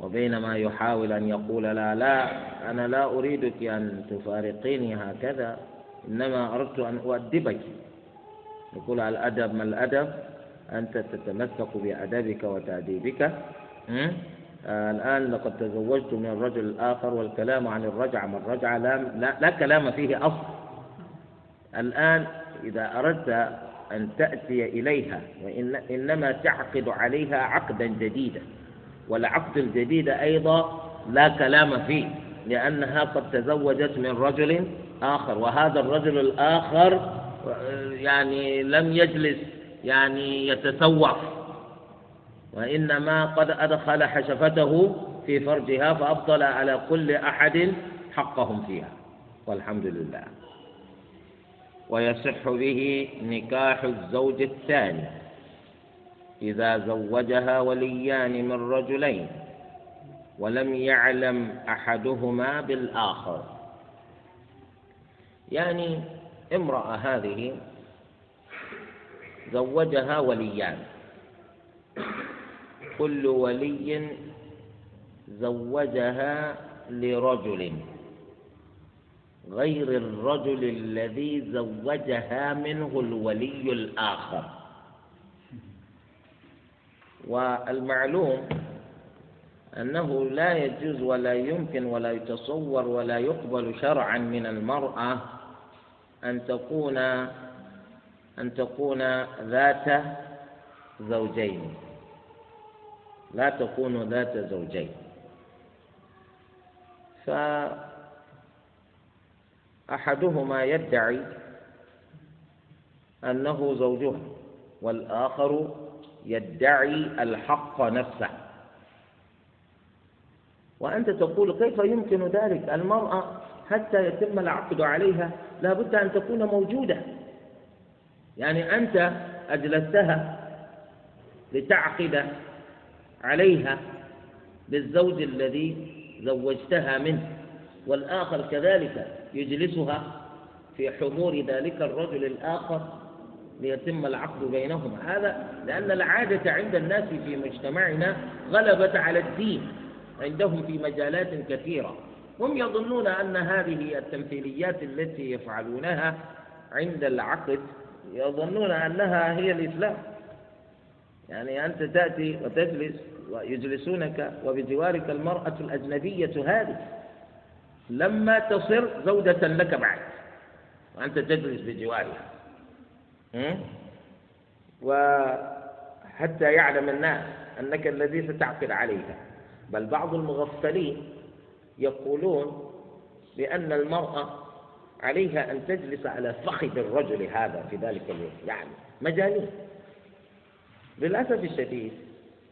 وبينما يحاول أن يقول لا لا أنا لا أريدك أن تفارقيني هكذا إنما أردت أن أؤدبك. يقول الأدب ما الأدب؟ أنت تتمسك بأدبك وتأديبك. آه الآن لقد تزوجت من الرجل الآخر والكلام عن الرجعة ما الرجعة لا, لا, لا كلام فيه أصل. الآن إذا أردت أن تأتي إليها وإنما تعقد عليها عقدا جديدا. والعقد الجديد أيضا لا كلام فيه لأنها قد تزوجت من رجل آخر وهذا الرجل الآخر يعني لم يجلس يعني يتسوق وإنما قد أدخل حشفته في فرجها فأبطل على كل أحد حقهم فيها والحمد لله. ويصح به نكاح الزوج الثاني. إذا زوجها وليان من رجلين ولم يعلم أحدهما بالآخر. يعني امرأة هذه زوجها وليان. كل ولي زوجها لرجل. غير الرجل الذي زوجها منه الولي الآخر. والمعلوم أنه لا يجوز ولا يمكن ولا يتصور ولا يقبل شرعا من المرأة أن تكون أن تكون ذات زوجين. لا تكون ذات زوجين. فأحدهما يدعي أنه زوجها والآخر يدعي الحق نفسه. وأنت تقول كيف يمكن ذلك؟ المرأة حتى يتم العقد عليها لا بد أن تكون موجودة. يعني أنت أجلستها لتعقد عليها بالزوج الذي زوجتها منه والآخر كذلك يجلسها في حضور ذلك الرجل الآخر ليتم العقد بينهما. هذا لأن العادة عند الناس في مجتمعنا غلبت على الدين عندهم في مجالات كثيرة. هم يظنون أن هذه التمثيليات التي يفعلونها عند العقد يظنون أنها هي الإسلام. يعني أنت تأتي وتجلس ويجلسونك وبجوارك المرأة الأجنبية هذه. لما تصر زوجة لك بعد وأنت تجلس بجوارها. وحتى يعلم الناس أنك الذي ستعقد عليها بل بعض المغفلين يقولون بأن المرأة عليها أن تجلس على فخذ الرجل هذا في ذلك اليوم. يعني مجانين. للأسف الشديد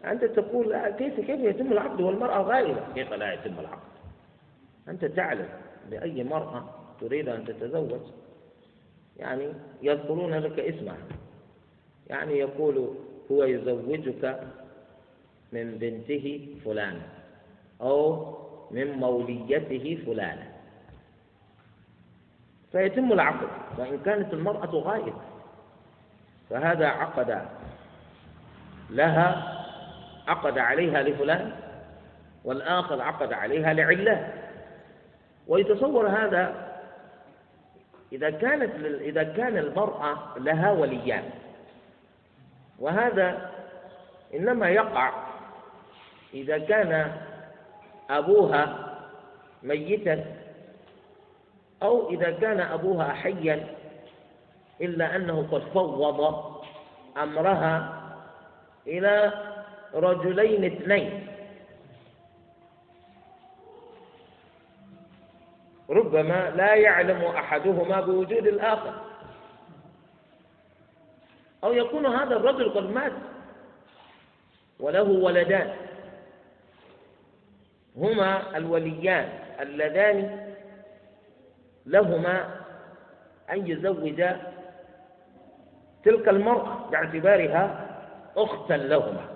أنت تقول كيف كيف يتم العقد والمرأة غائبة؟ كيف لا يتم العقد؟ أنت تعلم بأي مرأة تريد أن تتزوج يعني يذكرون لك اسمها. يعني يقول هو يزوجك من بنته فلانة أو من موليته فلانة. فيتم العقد. وإن كانت المرأة غائبة. فهذا عقد لها عقد عليها لفلان والآخر عقد عليها لعلة. ويتصور هذا إذا كانت إذا كان المرأة لها وليان وهذا إنما يقع إذا كان أبوها ميتا أو إذا كان أبوها حيا إلا أنه قد فوض أمرها إلى رجلين اثنين. ربما لا يعلم أحدهما بوجود الآخر. أو يكون هذا الرجل قد مات وله ولدان. هما الوليان اللذان لهما أن يزوجا تلك المرأة باعتبارها أختا لهما.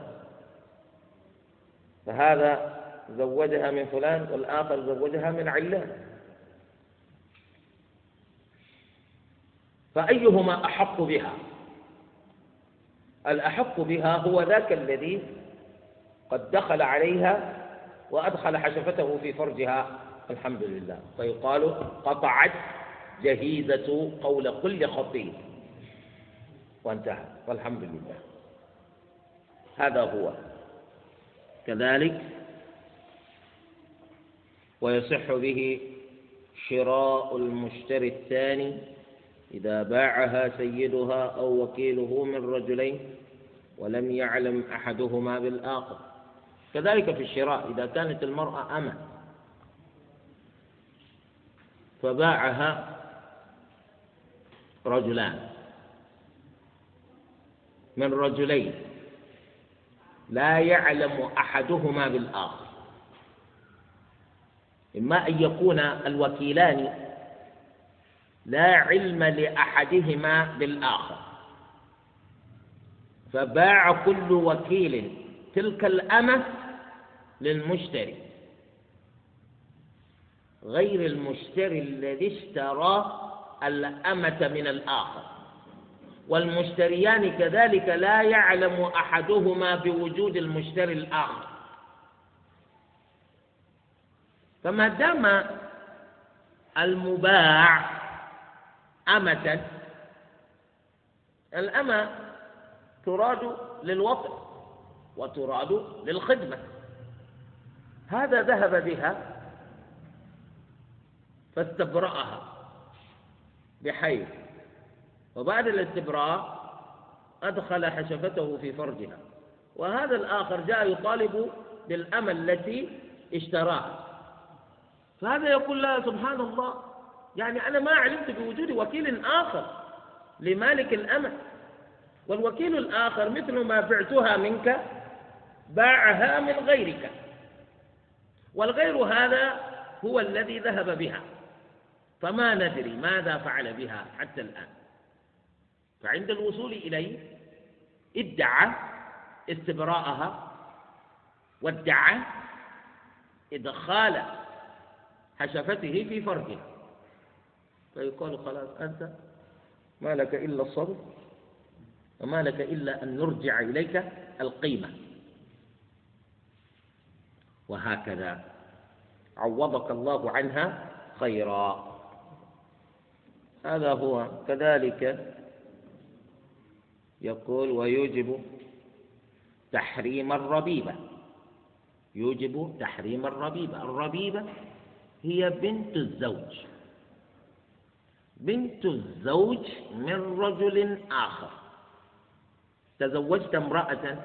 فهذا زوجها من فلان والآخر زوجها من علان. فأيهما أحق بها؟ الأحق بها هو ذاك الذي قد دخل عليها وأدخل حشفته في فرجها. الحمد لله. فيقال قطعت جهيزة قول كل خطيب. وانتهى. والحمد لله. هذا هو. كذلك ويصح به شراء المشتري الثاني إذا باعها سيدها أو وكيله من رجلين ولم يعلم أحدهما بالآخر. كذلك في الشراء إذا كانت المرأة أمة. فباعها رجلان. من رجلين. لا يعلم أحدهما بالآخر. إما أن يكون الوكيلان لا علم لأحدهما بالآخر. فباع كل وكيل تلك الأمة للمشتري. غير المشتري الذي اشترى الأمة من الآخر. والمشتريان كذلك لا يعلم أحدهما بوجود المشتري الآخر. فما دام المباع أمة. الأمة تراد للوطن وتراد للخدمة. هذا ذهب بها فاستبرأها بحيث وبعد الاستبراء أدخل حشفته في فرجها. وهذا الآخر جاء يطالب بالأمل التي اشتراها. فهذا يقول لها سبحان الله. يعني أنا ما علمت بوجود وكيل آخر لمالك الأمل والوكيل الآخر مثل ما بعتها منك باعها من غيرك. والغير هذا هو الذي ذهب بها. فما ندري ماذا فعل بها حتى الآن. فعند الوصول إليه ادعى استبراءها وادعى إدخال حشفته في فرجها فيقال خلاص أنت ما لك إلا الصبر وما لك إلا أن نرجع إليك القيمة. وهكذا عوضك الله عنها خيرا. هذا هو كذلك يقول ويوجب تحريم الربيبة. يوجب تحريم الربيبة. الربيبة هي بنت الزوج. بنت الزوج من رجل آخر. تزوجت امرأة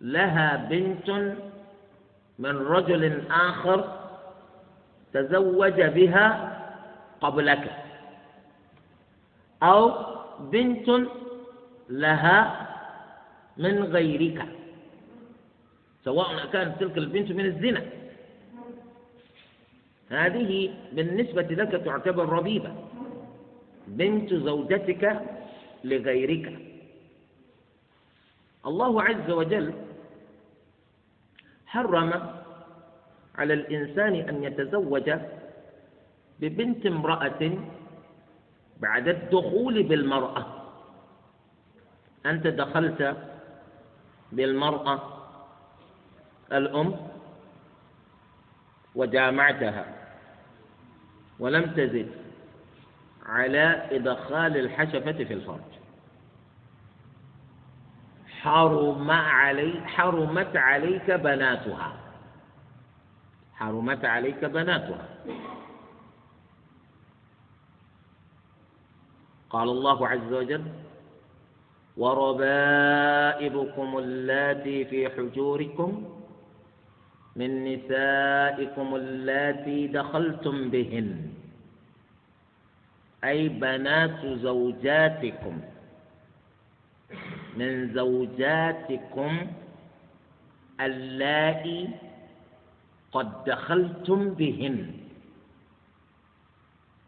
لها بنت من رجل آخر تزوج بها قبلك. أو بنت لها من غيرك. سواء كانت تلك البنت من الزنا. هذه بالنسبة لك تعتبر ربيبة. بنت زوجتك لغيرك. الله عز وجل حرم على الإنسان أن يتزوج ببنت امرأة بعد الدخول بالمرأة. أنت دخلت بالمرأة الأم؟ وجامعتها ولم تزد على إدخال الحشفة في الفرج. حرم علي حرمت عليك بناتها. حرمت عليك بناتها. قال الله عز وجل وربائبكم اللاتي في حجوركم من نسائكم اللاتي دخلتم بهن. أي بنات زوجاتكم. من زوجاتكم اللائي قد دخلتم بهن.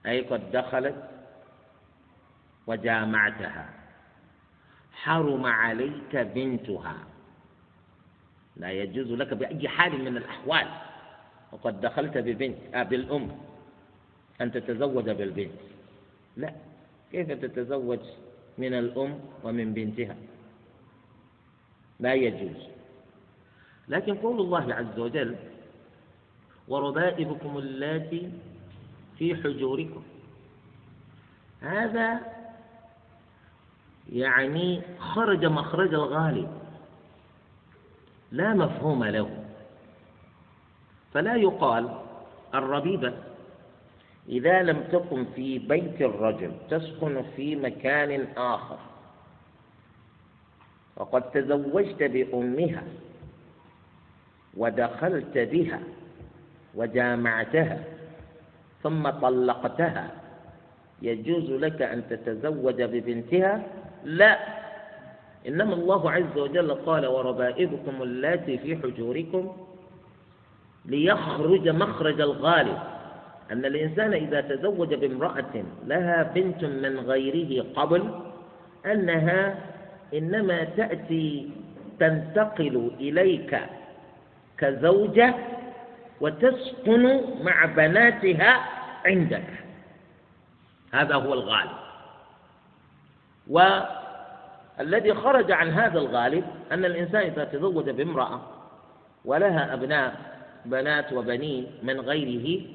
أي قد دخلت وجامعتها. حرم عليك بنتها. لا يجوز لك بأي حال من الأحوال. وقد دخلت ببنت آه بالأم. أن تتزوج بالبنت. لا. كيف تتزوج من الأم ومن بنتها؟ لا يجوز. لكن قول الله عز وجل وربائبكم اللاتي في حجوركم. هذا يعني خرج مخرج الغالب. لا مفهوم له. فلا يقال الربيبة إذا لم تكن في بيت الرجل تسكن في مكان آخر. وقد تزوجت بأمها ودخلت بها وجامعتها ثم طلقتها يجوز لك أن تتزوج ببنتها؟ لا. إنما الله عز وجل قال وربائبكم اللاتي في حجوركم ليخرج مخرج الغالب. أن الإنسان إذا تزوج بامرأة لها بنت من غيره قبل أنها إنما تأتي تنتقل إليك كزوجة وتسكن مع بناتها عندك. هذا هو الغالب. والذي خرج عن هذا الغالب أن الإنسان إذا تزوج بامرأة ولها أبناء بنات وبنين من غيره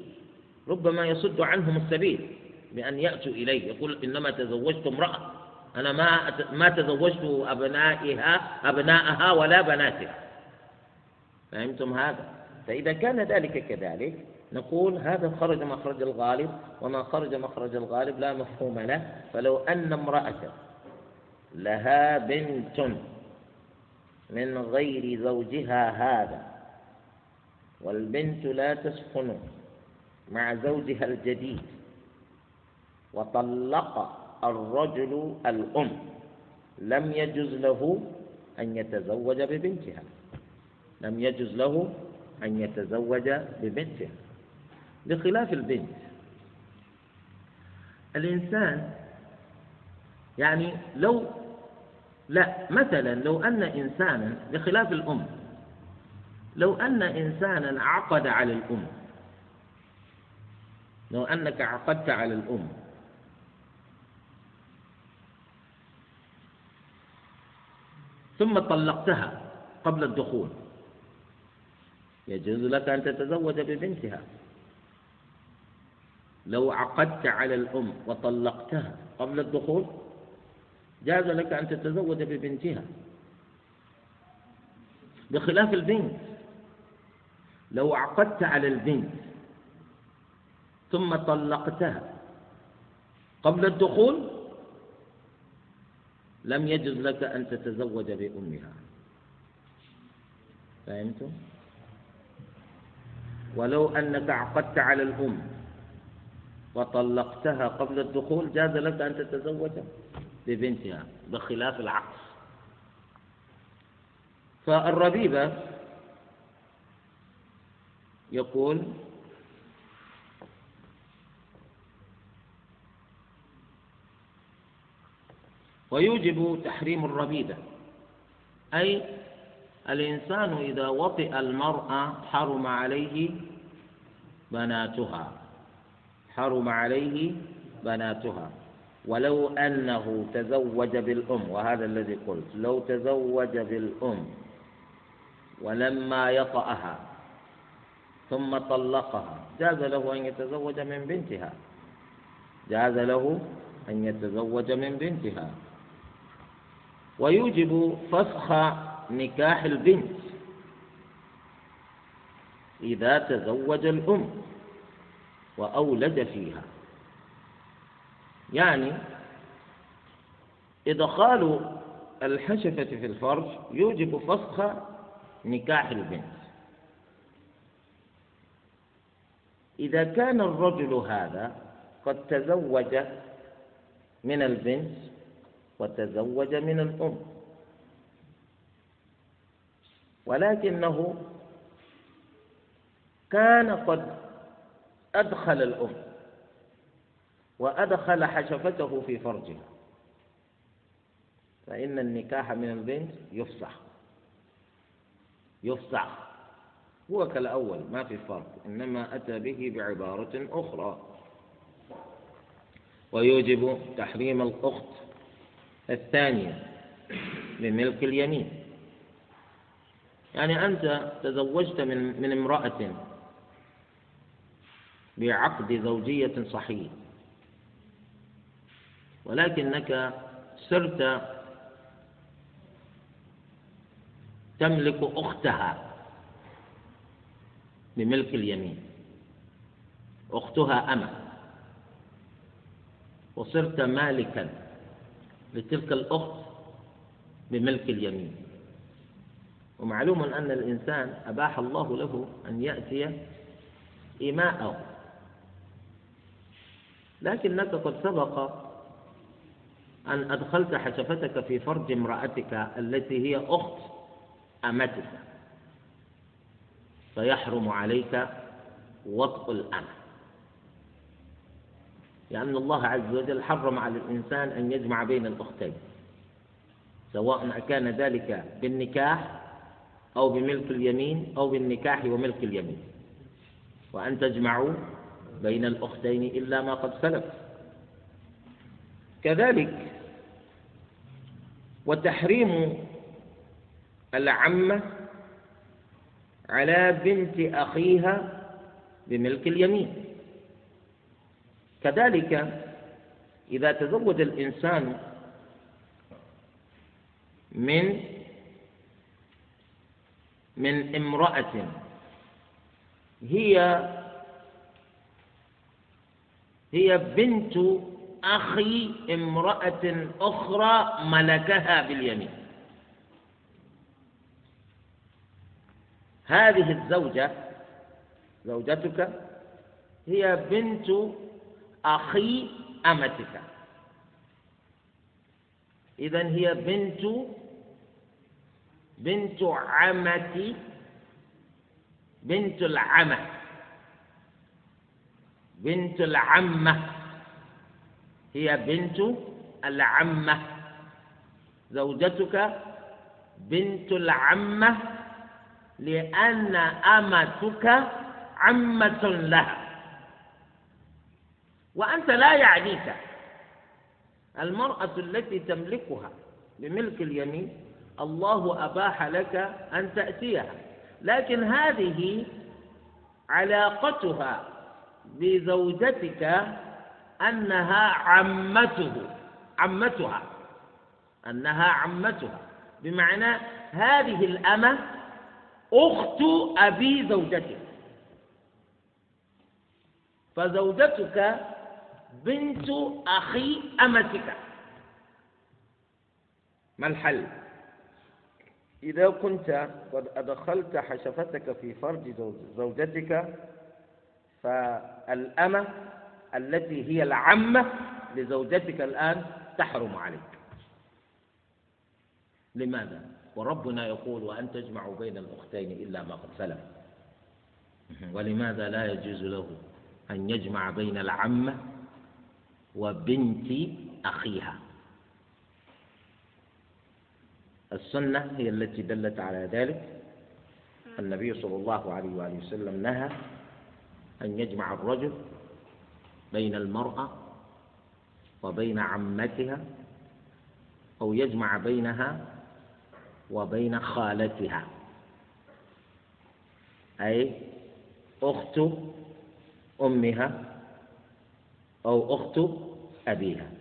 ربما يصد عنهم السبيل بأن يأتوا إليه. يقول إنما تزوجت امرأة أنا ما ما تزوجت أبنائها أبناءها ولا بناتها. فهمتم هذا؟ فإذا كان ذلك كذلك نقول هذا خرج مخرج الغالب وما خرج مخرج الغالب لا مفهوم له. فلو أن امرأة لها بنت من غير زوجها هذا والبنت لا تسكن مع زوجها الجديد وطلق الرجل الأم لم يجز له أن يتزوج ببنتها لم يجز له أن يتزوج ببنتها بخلاف البنت. الإنسان يعني لو لا مثلا لو أن إنسانا بخلاف الأم لو أن إنسانا عقد على الأم لو أنك عقدت على الأم ثم طلقتها قبل الدخول يجوز لك أن تتزوج ببنتها. لو عقدت على الأم وطلقتها قبل الدخول جاز لك أن تتزوج ببنتها. بخلاف البنت. لو عقدت على البنت ثم طلقتها قبل الدخول لم يجز لك أن تتزوج بأمها. فهمتم؟ ولو أنك عقدت على الأم وطلقتها قبل الدخول جاز لك أن تتزوج. ببنتها بخلاف العكس. فالربيبة يقول ويوجب تحريم الربيبة أي الإنسان إذا وطئ المرأة حرم عليه بناتها حرم عليه بناتها. ولو أنه تزوج بالأم وهذا الذي قلت لو تزوج بالأم ولما يطأها ثم طلقها جاز له أن يتزوج من بنتها. جاز له أن يتزوج من بنتها. ويوجب فسخ نكاح البنت إذا تزوج الأم وأولد فيها. يعني إدخال الحشفة في الفرج يوجب فسخ نكاح البنت. إذا كان الرجل هذا قد تزوج من البنت وتزوج من الأم ولكنه كان قد أدخل الأم وأدخل حشفته في فرجها. فإن النكاح من البنت يفسح يفسح هو كالأول ما في فرق إنما أتى به بعبارة أخرى. ويوجب تحريم الأخت الثانية بملك اليمين. يعني أنت تزوجت من من امرأة بعقد زوجية صحيح. ولكنك صرت تملك أختها بملك اليمين. أختها أمة. وصرت مالكا لتلك الأخت بملك اليمين. ومعلوم أن الإنسان أباح الله له أن يأتي إماءه لكنك قد سبق أن أدخلت حشفتك في فرج امرأتك التي هي أخت أمتك. فيحرم عليك وطء الأمة. لأن الله عز وجل حرم على الإنسان أن يجمع بين الأختين. سواء كان ذلك بالنكاح أو بملك اليمين أو بالنكاح وملك اليمين. وأن تجمعوا بين الأختين إلا ما قد سلف. كذلك وتحريم العمة على بنت أخيها بملك اليمين. كذلك إذا تزوج الإنسان من من امرأة هي هي بنت أخي امرأة أخرى ملكها باليمين. هذه الزوجة زوجتك هي بنت أخي أمتك. إذا هي بنت بنت عمتي بنت العمة بنت العمة. هي بنت العمة. زوجتك بنت العمة لأن أمتك عمة لها. وأنت لا يعنيك. المرأة التي تملكها بملك اليمين الله أباح لك أن تأتيها. لكن هذه علاقتها بزوجتك أنها عمته عمتها أنها عمتها. بمعنى هذه الأمة أخت أبي زوجتك فزوجتك بنت أخي أمتك. ما الحل؟ إذا كنت قد أدخلت حشفتك في فرج زوجتك فالأمة التي هي العمة لزوجتك الآن تحرم عليك. لماذا؟ وربنا يقول وأن تجمعوا بين الأختين إلا ما قد سلف. ولماذا لا يجوز له أن يجمع بين العمة وبنت أخيها؟ السنة هي التي دلت على ذلك. النبي صلى الله عليه وآله وسلم نهى أن يجمع الرجل بين المرأة وبين عمتها أو يجمع بينها وبين خالتها. أي أخت أمها أو أخت أبيها.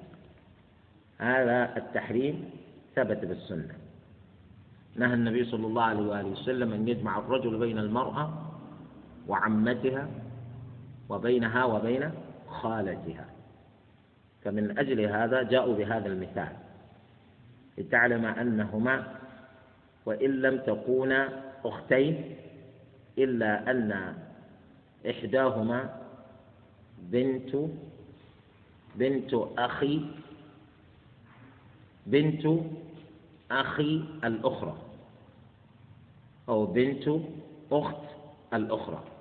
هذا التحريم ثبت بالسنة. نهى النبي صلى الله عليه وآله وسلم أن يجمع الرجل بين المرأة وعمتها وبينها وبين خالتها. فمن أجل هذا جاءوا بهذا المثال. لتعلم أنهما وإن لم تكونا أختين إلا أن إحداهما بنت بنت أخي بنت أخي الأخرى أو بنت أخت الأخرى.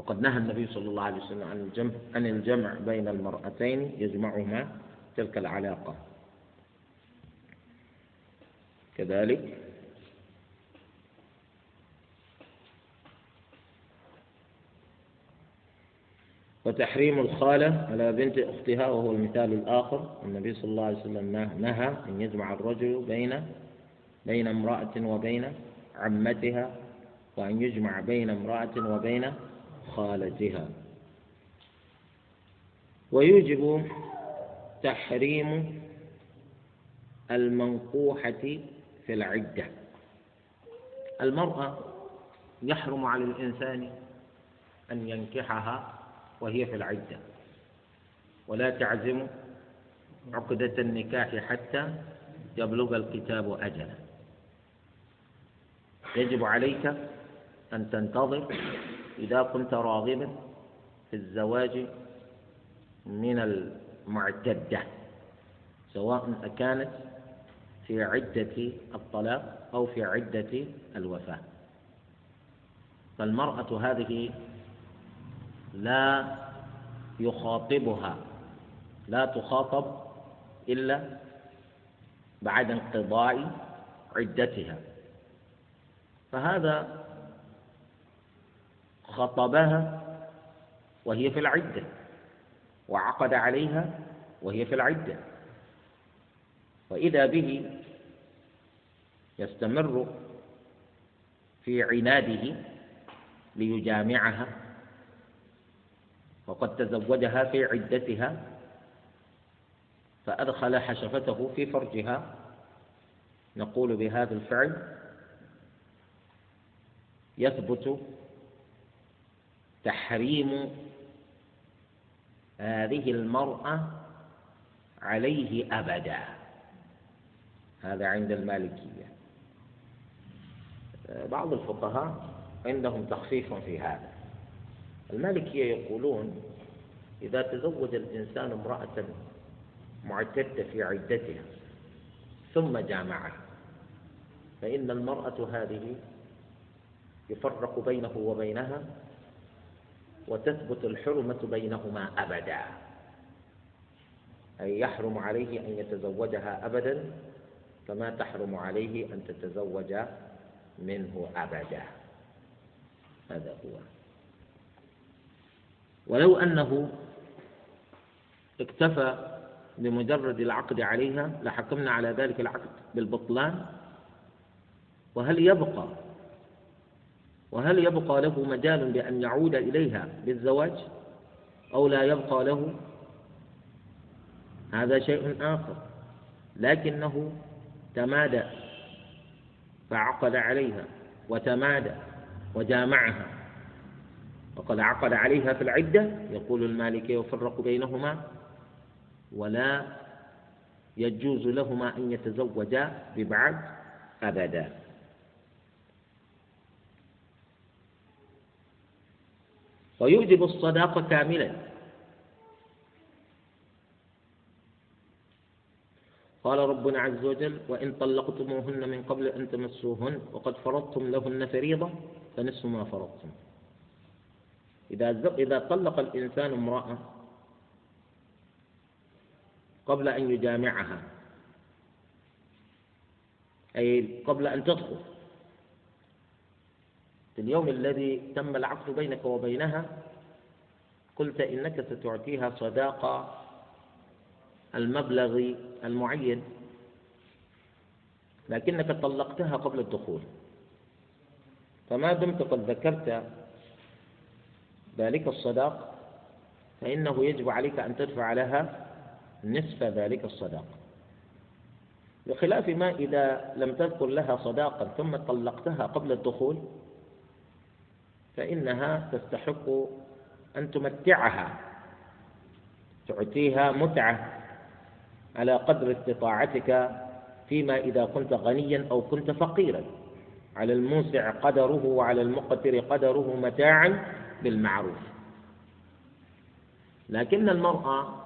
وقد نهى النبي صلى الله عليه وسلم عن الجمع عن الجمع بين المرأتين يجمعهما تلك العلاقة. كذلك وتحريم الخالة على بنت أختها وهو المثال الآخر. النبي صلى الله عليه وسلم نهى أن يجمع الرجل بين بين امرأة وبين عمتها وأن يجمع بين امرأة وبين خالتها ويوجب تحريم المنقوحة في العدة. المرأة يحرم على الإنسان أن ينكحها وهي في العدة. ولا تعزم عقدة النكاح حتى يبلغ الكتاب أجله. يجب عليك أن تنتظر إذا كنت راغبا في الزواج من المعتدة سواء أكانت في عدة الطلاق أو في عدة الوفاة. فالمرأة هذه لا يخاطبها لا تخاطب إلا بعد انقضاء عدتها. فهذا خطبها وهي في العدة وعقد عليها وهي في العدة. وإذا به يستمر في عناده ليجامعها وقد تزوجها في عدتها فأدخل حشفته في فرجها. نقول بهذا الفعل يثبت تحريم هذه المرأة عليه أبدا. هذا عند المالكية. بعض الفقهاء عندهم تخفيف في هذا. المالكية يقولون إذا تزوج الإنسان امرأة معتدة في عدتها ثم جامعها فإن المرأة هذه يفرق بينه وبينها وتثبت الحرمة بينهما أبدا. أي يحرم عليه أن يتزوجها أبدا كما تحرم عليه أن تتزوج منه أبدا. هذا هو. ولو أنه اكتفى بمجرد العقد عليها لحكمنا على ذلك العقد بالبطلان. وهل يبقى وهل يبقى له مجال بأن يعود إليها بالزواج أو لا يبقى له؟ هذا شيء آخر. لكنه تمادى فعقد عليها وتمادى وجامعها. وقد عقد عليها في العدة يقول المالكي يفرق بينهما ولا يجوز لهما أن يتزوجا ببعض أبدا. ويوجب الصداقة كاملا قال ربنا عز وجل وإن طلقتموهن من قبل أن تمسوهن وقد فرضتم لهن فريضة فنصف ما فرضتم. إذا إذا طلق الإنسان امرأة قبل أن يجامعها أي قبل أن تدخل في اليوم الذي تم العقد بينك وبينها قلت إنك ستعطيها صداقة المبلغ المعين لكنك طلقتها قبل الدخول. فما دمت قد ذكرت ذلك الصداق فإنه يجب عليك أن تدفع لها نصف ذلك الصداق. بخلاف ما إذا لم تذكر لها صداقا ثم طلقتها قبل الدخول فإنها تستحق أن تمتعها تعطيها متعة على قدر استطاعتك فيما إذا كنت غنيا أو كنت فقيرا. على الموسع قدره وعلى المقتر قدره متاعا بالمعروف. لكن المرأة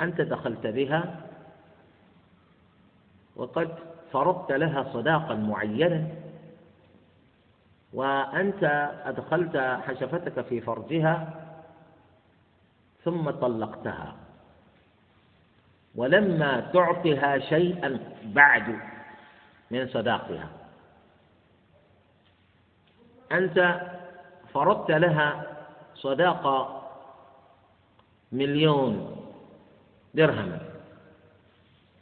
أنت دخلت بها وقد فرضت لها صداقا معينا وأنت أدخلت حشفتك في فرجها ثم طلقتها. ولما تعطها شيئا بعد من صداقها. أنت فرضت لها صداقة مليون درهم.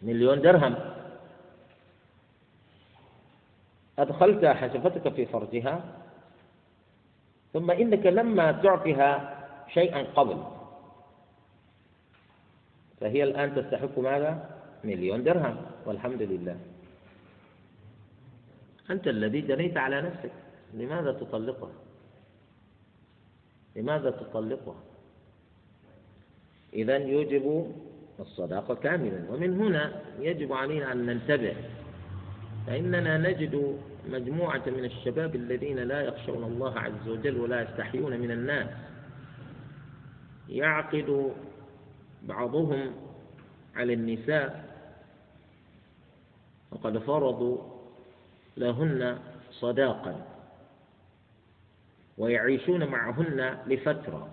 مليون درهم. أدخلت حشفتك في فرجها ثم إنك لما تعطيها شيئا قبل فهي الآن تستحق ماذا؟ مليون درهم والحمد لله أنت الذي جنيت على نفسك لماذا تطلقها؟ لماذا تطلقها؟ إذا يوجب الصداقة كاملا ومن هنا يجب علينا أن ننتبه فإننا نجد مجموعة من الشباب الذين لا يخشون الله عز وجل ولا يستحيون من الناس. يعقد بعضهم على النساء وقد فرضوا لهن صداقا ويعيشون معهن لفترة.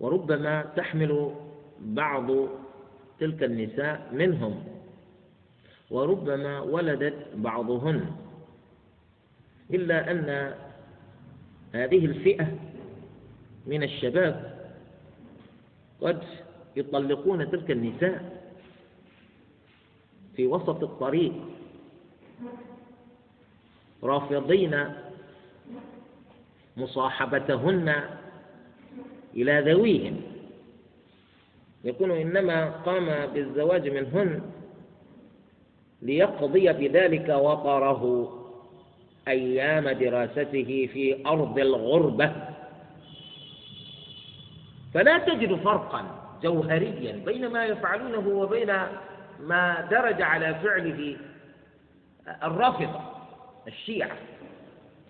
وربما تحمل بعض تلك النساء منهم. وربما ولدت بعضهن. إلا أن هذه الفئة من الشباب قد يطلقون تلك النساء في وسط الطريق رافضين مصاحبتهن إلى ذويهم يكون إنما قام بالزواج منهن ليقضي بذلك وطره أيام دراسته في أرض الغربة. فلا تجد فرقا جوهريا بين ما يفعلونه وبين ما درج على فعله الرافضة الشيعة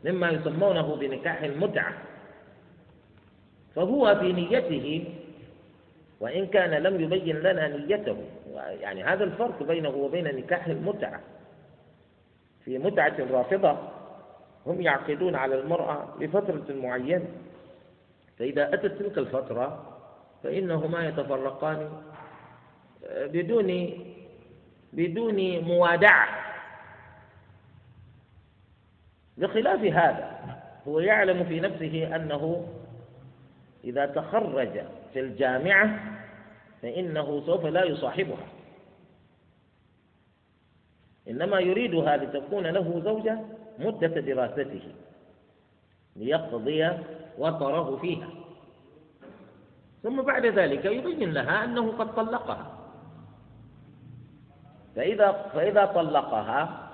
مما يسمونه بنكاح المتعة. فهو في نيته وإن كان لم يبين لنا نيته يعني هذا الفرق بينه وبين نكاح المتعة. في متعة الرافضة هم يعقدون على المرأة لفترة معينة. فإذا أتت تلك الفترة فإنهما يتفرقان بدون بدون موادعة. بخلاف هذا هو يعلم في نفسه أنه إذا تخرج في الجامعة فإنه سوف لا يصاحبها. إنما يريدها لتكون له زوجة مدة دراسته ليقضي وطره فيها. ثم بعد ذلك يبين لها أنه قد طلقها. فإذا فإذا طلقها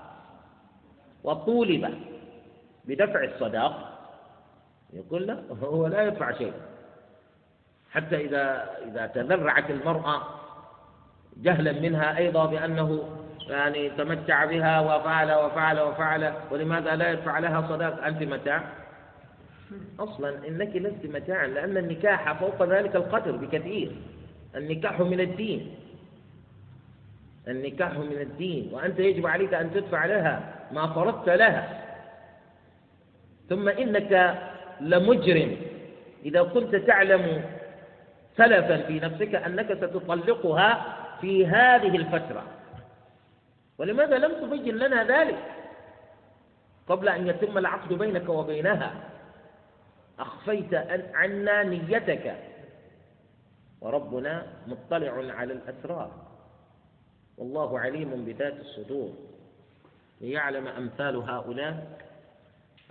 وطولب بدفع الصداق يقول لا هو لا يدفع شيء حتى إذا إذا تذرعت المرأة جهلا منها أيضا بأنه يعني تمتع بها وفعل وفعل وفعل ولماذا لا يدفع لها صداق؟ أنت متاع؟ أصلا إنك لست متاعا لأن النكاح فوق ذلك القدر بكثير. النكاح من الدين. النكاح من الدين وأنت يجب عليك أن تدفع لها ما فرضت لها. ثم إنك لمجرم. إذا كنت تعلم سلفا في نفسك أنك ستطلقها في هذه الفترة. ولماذا لم تبين لنا ذلك؟ قبل أن يتم العقد بينك وبينها أخفيت عنا نيتك. وربنا مطلع على الأسرار. والله عليم بذات الصدور. ليعلم أمثال هؤلاء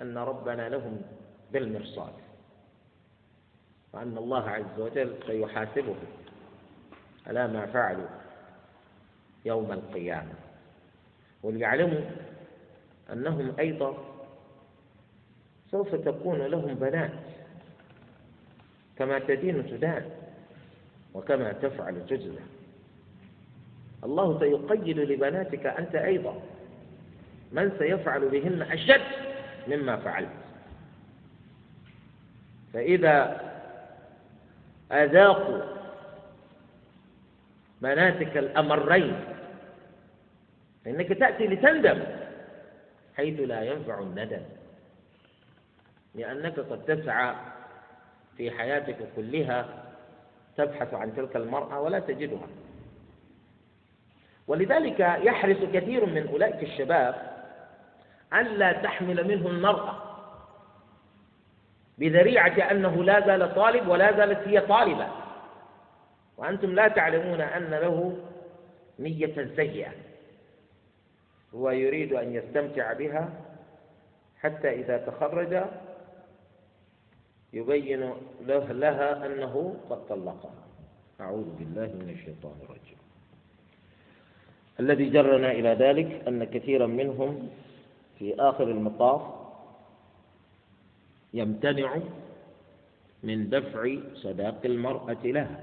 أن ربنا لهم بالمرصاد. وأن الله عز وجل سيحاسبهم على ما فعلوا يوم القيامة. وليعلموا أنهم أيضا سوف تكون لهم بنات كما تدين تدان وكما تفعل تجزى. الله سيقيد لبناتك أنت أيضا من سيفعل بهن أشد مما فعلت. فإذا أذاقوا بناتك الأمرين فإنك تأتي لتندم حيث لا ينفع الندم لأنك قد تسعى في حياتك كلها تبحث عن تلك المرأة ولا تجدها. ولذلك يحرص كثير من أولئك الشباب ألا تحمل منه المرأة. بذريعة أنه لا زال طالب ولا زالت هي طالبة. وأنتم لا تعلمون أن له نية سيئة هو يريد أن يستمتع بها حتى إذا تخرج يبين له لها أنه قد طلقها. أعوذ بالله من الشيطان الرجيم. الذي جرنا إلى ذلك أن كثيرا منهم في آخر المطاف يمتنع من دفع صداق المرأة لها.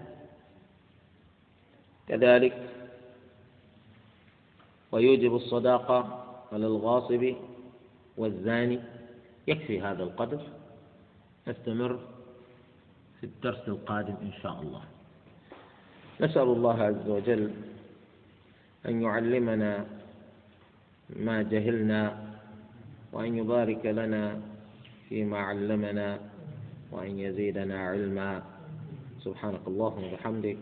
كذلك ويوجب الصداقة على الغاصب والزاني. يكفي هذا القدر. نستمر في الدرس القادم إن شاء الله. نسأل الله عز وجل أن يعلمنا ما جهلنا وأن يبارك لنا فيما علمنا وأن يزيدنا علما سبحانك اللهم وبحمدك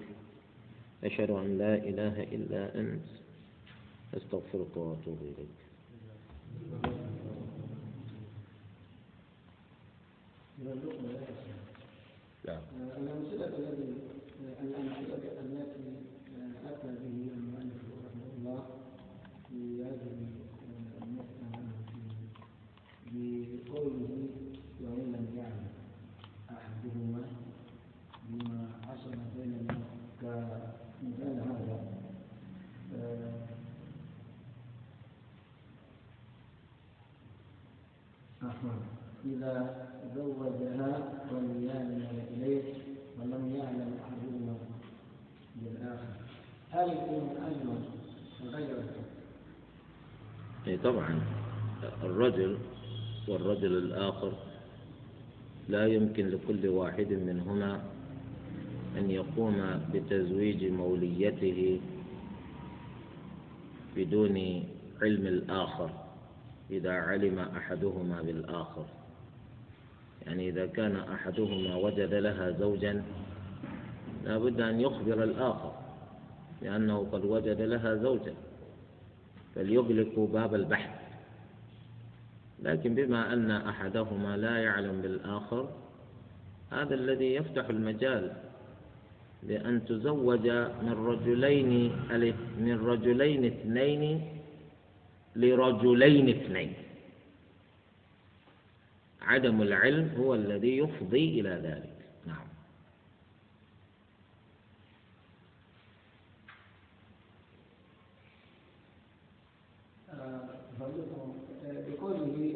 أشهد أن لا إله إلا أنت أستغفرك وأتوب إليك لا. الأمثلة التي الأمثلة التي أتى به المؤلف رحمه الله في هذه بقوله وإن لم يعلم أحدهما بما حصل بيننا كمثال هذا أحمد إذا زوجها وليان إليه ولم يعلم أحدهما بالآخر. هل يكون أجمل غير إيه طبعا الرجل والرجل الآخر لا يمكن لكل واحد منهما أن يقوم بتزويج موليته بدون علم الآخر إذا علم أحدهما بالآخر. يعني إذا كان أحدهما وجد لها زوجا لا بد أن يخبر الآخر لأنه قد وجد لها زوجا فليغلق باب البحث. لكن بما أن أحدهما لا يعلم بالآخر هذا الذي يفتح المجال لأن تزوج من رجلين من رجلين اثنين لرجلين اثنين. عدم العلم هو الذي يفضي إلى ذلك. نعم. بقوله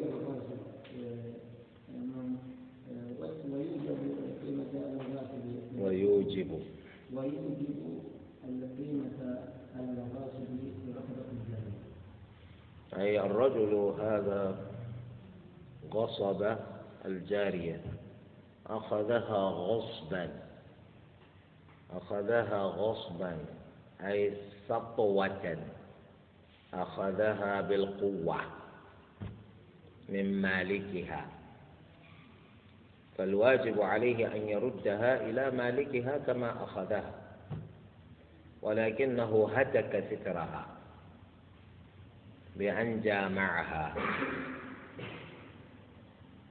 ويوجب. ويوجب القيمة الغاصب برقبة الجارية أي الرجل هذا غصب الجارية. أخذها غصبا. أخذها غصبا أي سطوة. أخذها بالقوة من مالكها. فالواجب عليه أن يردها إلى مالكها كما أخذها. ولكنه هتك سترها بأن جامعها.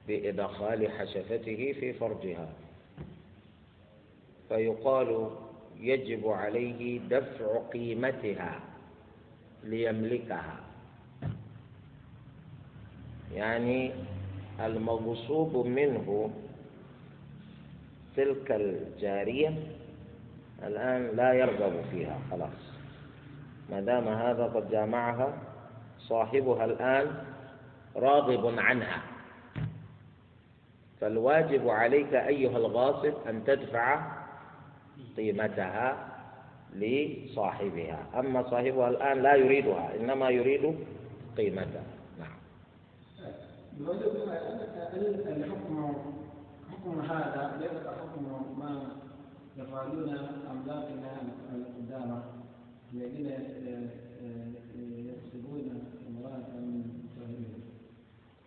بإدخال حشفته في فرجها. فيقال يجب عليه دفع قيمتها ليملكها. يعني المغصوب منه تلك الجارية الآن لا يرغب فيها خلاص. ما دام هذا قد جامعها صاحبها الآن راغب عنها. فالواجب عليك أيها الغاصب أن تدفع قيمتها لصاحبها. أما صاحبها الآن لا يريدها إنما يريد قيمتها. نعم. حكم هذا ليس حكم ما يفعلون أملاكنا الذين يكسبون امرأة من صاحبهم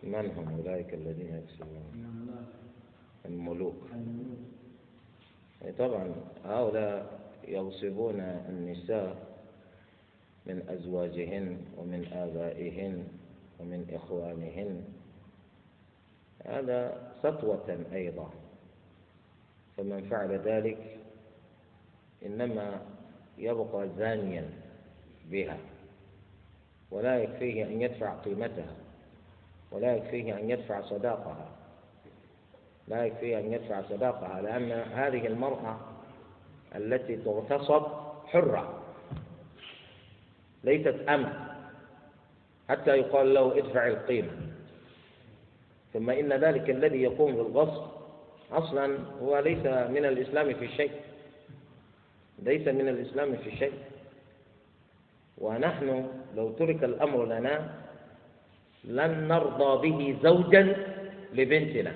من هم أولئك الذين يكسبون؟ الملوك. طبعا هؤلاء يغصبون النساء من أزواجهن ومن آبائهن ومن إخوانهن. هذا سطوة أيضا. فمن فعل ذلك إنما يبقى زانيا بها. ولا يكفيه أن يدفع قيمتها. ولا يكفيه أن يدفع صداقها. لا يكفيه أن يدفع صداقها لأن هذه المرأة التي تغتصب حرة ليست أمة حتى يقال له ادفع القيمة. ثم إن ذلك الذي يقوم بالغصب أصلا هو ليس من الإسلام في شيء. ليس من الإسلام في شيء. ونحن لو ترك الأمر لنا لن نرضى به زوجا لبنتنا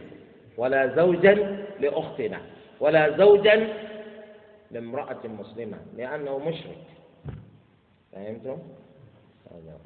ولا زوجا لأختنا ولا زوجا لامرأة مسلمة لأنه مشرك فهمتم؟ هذا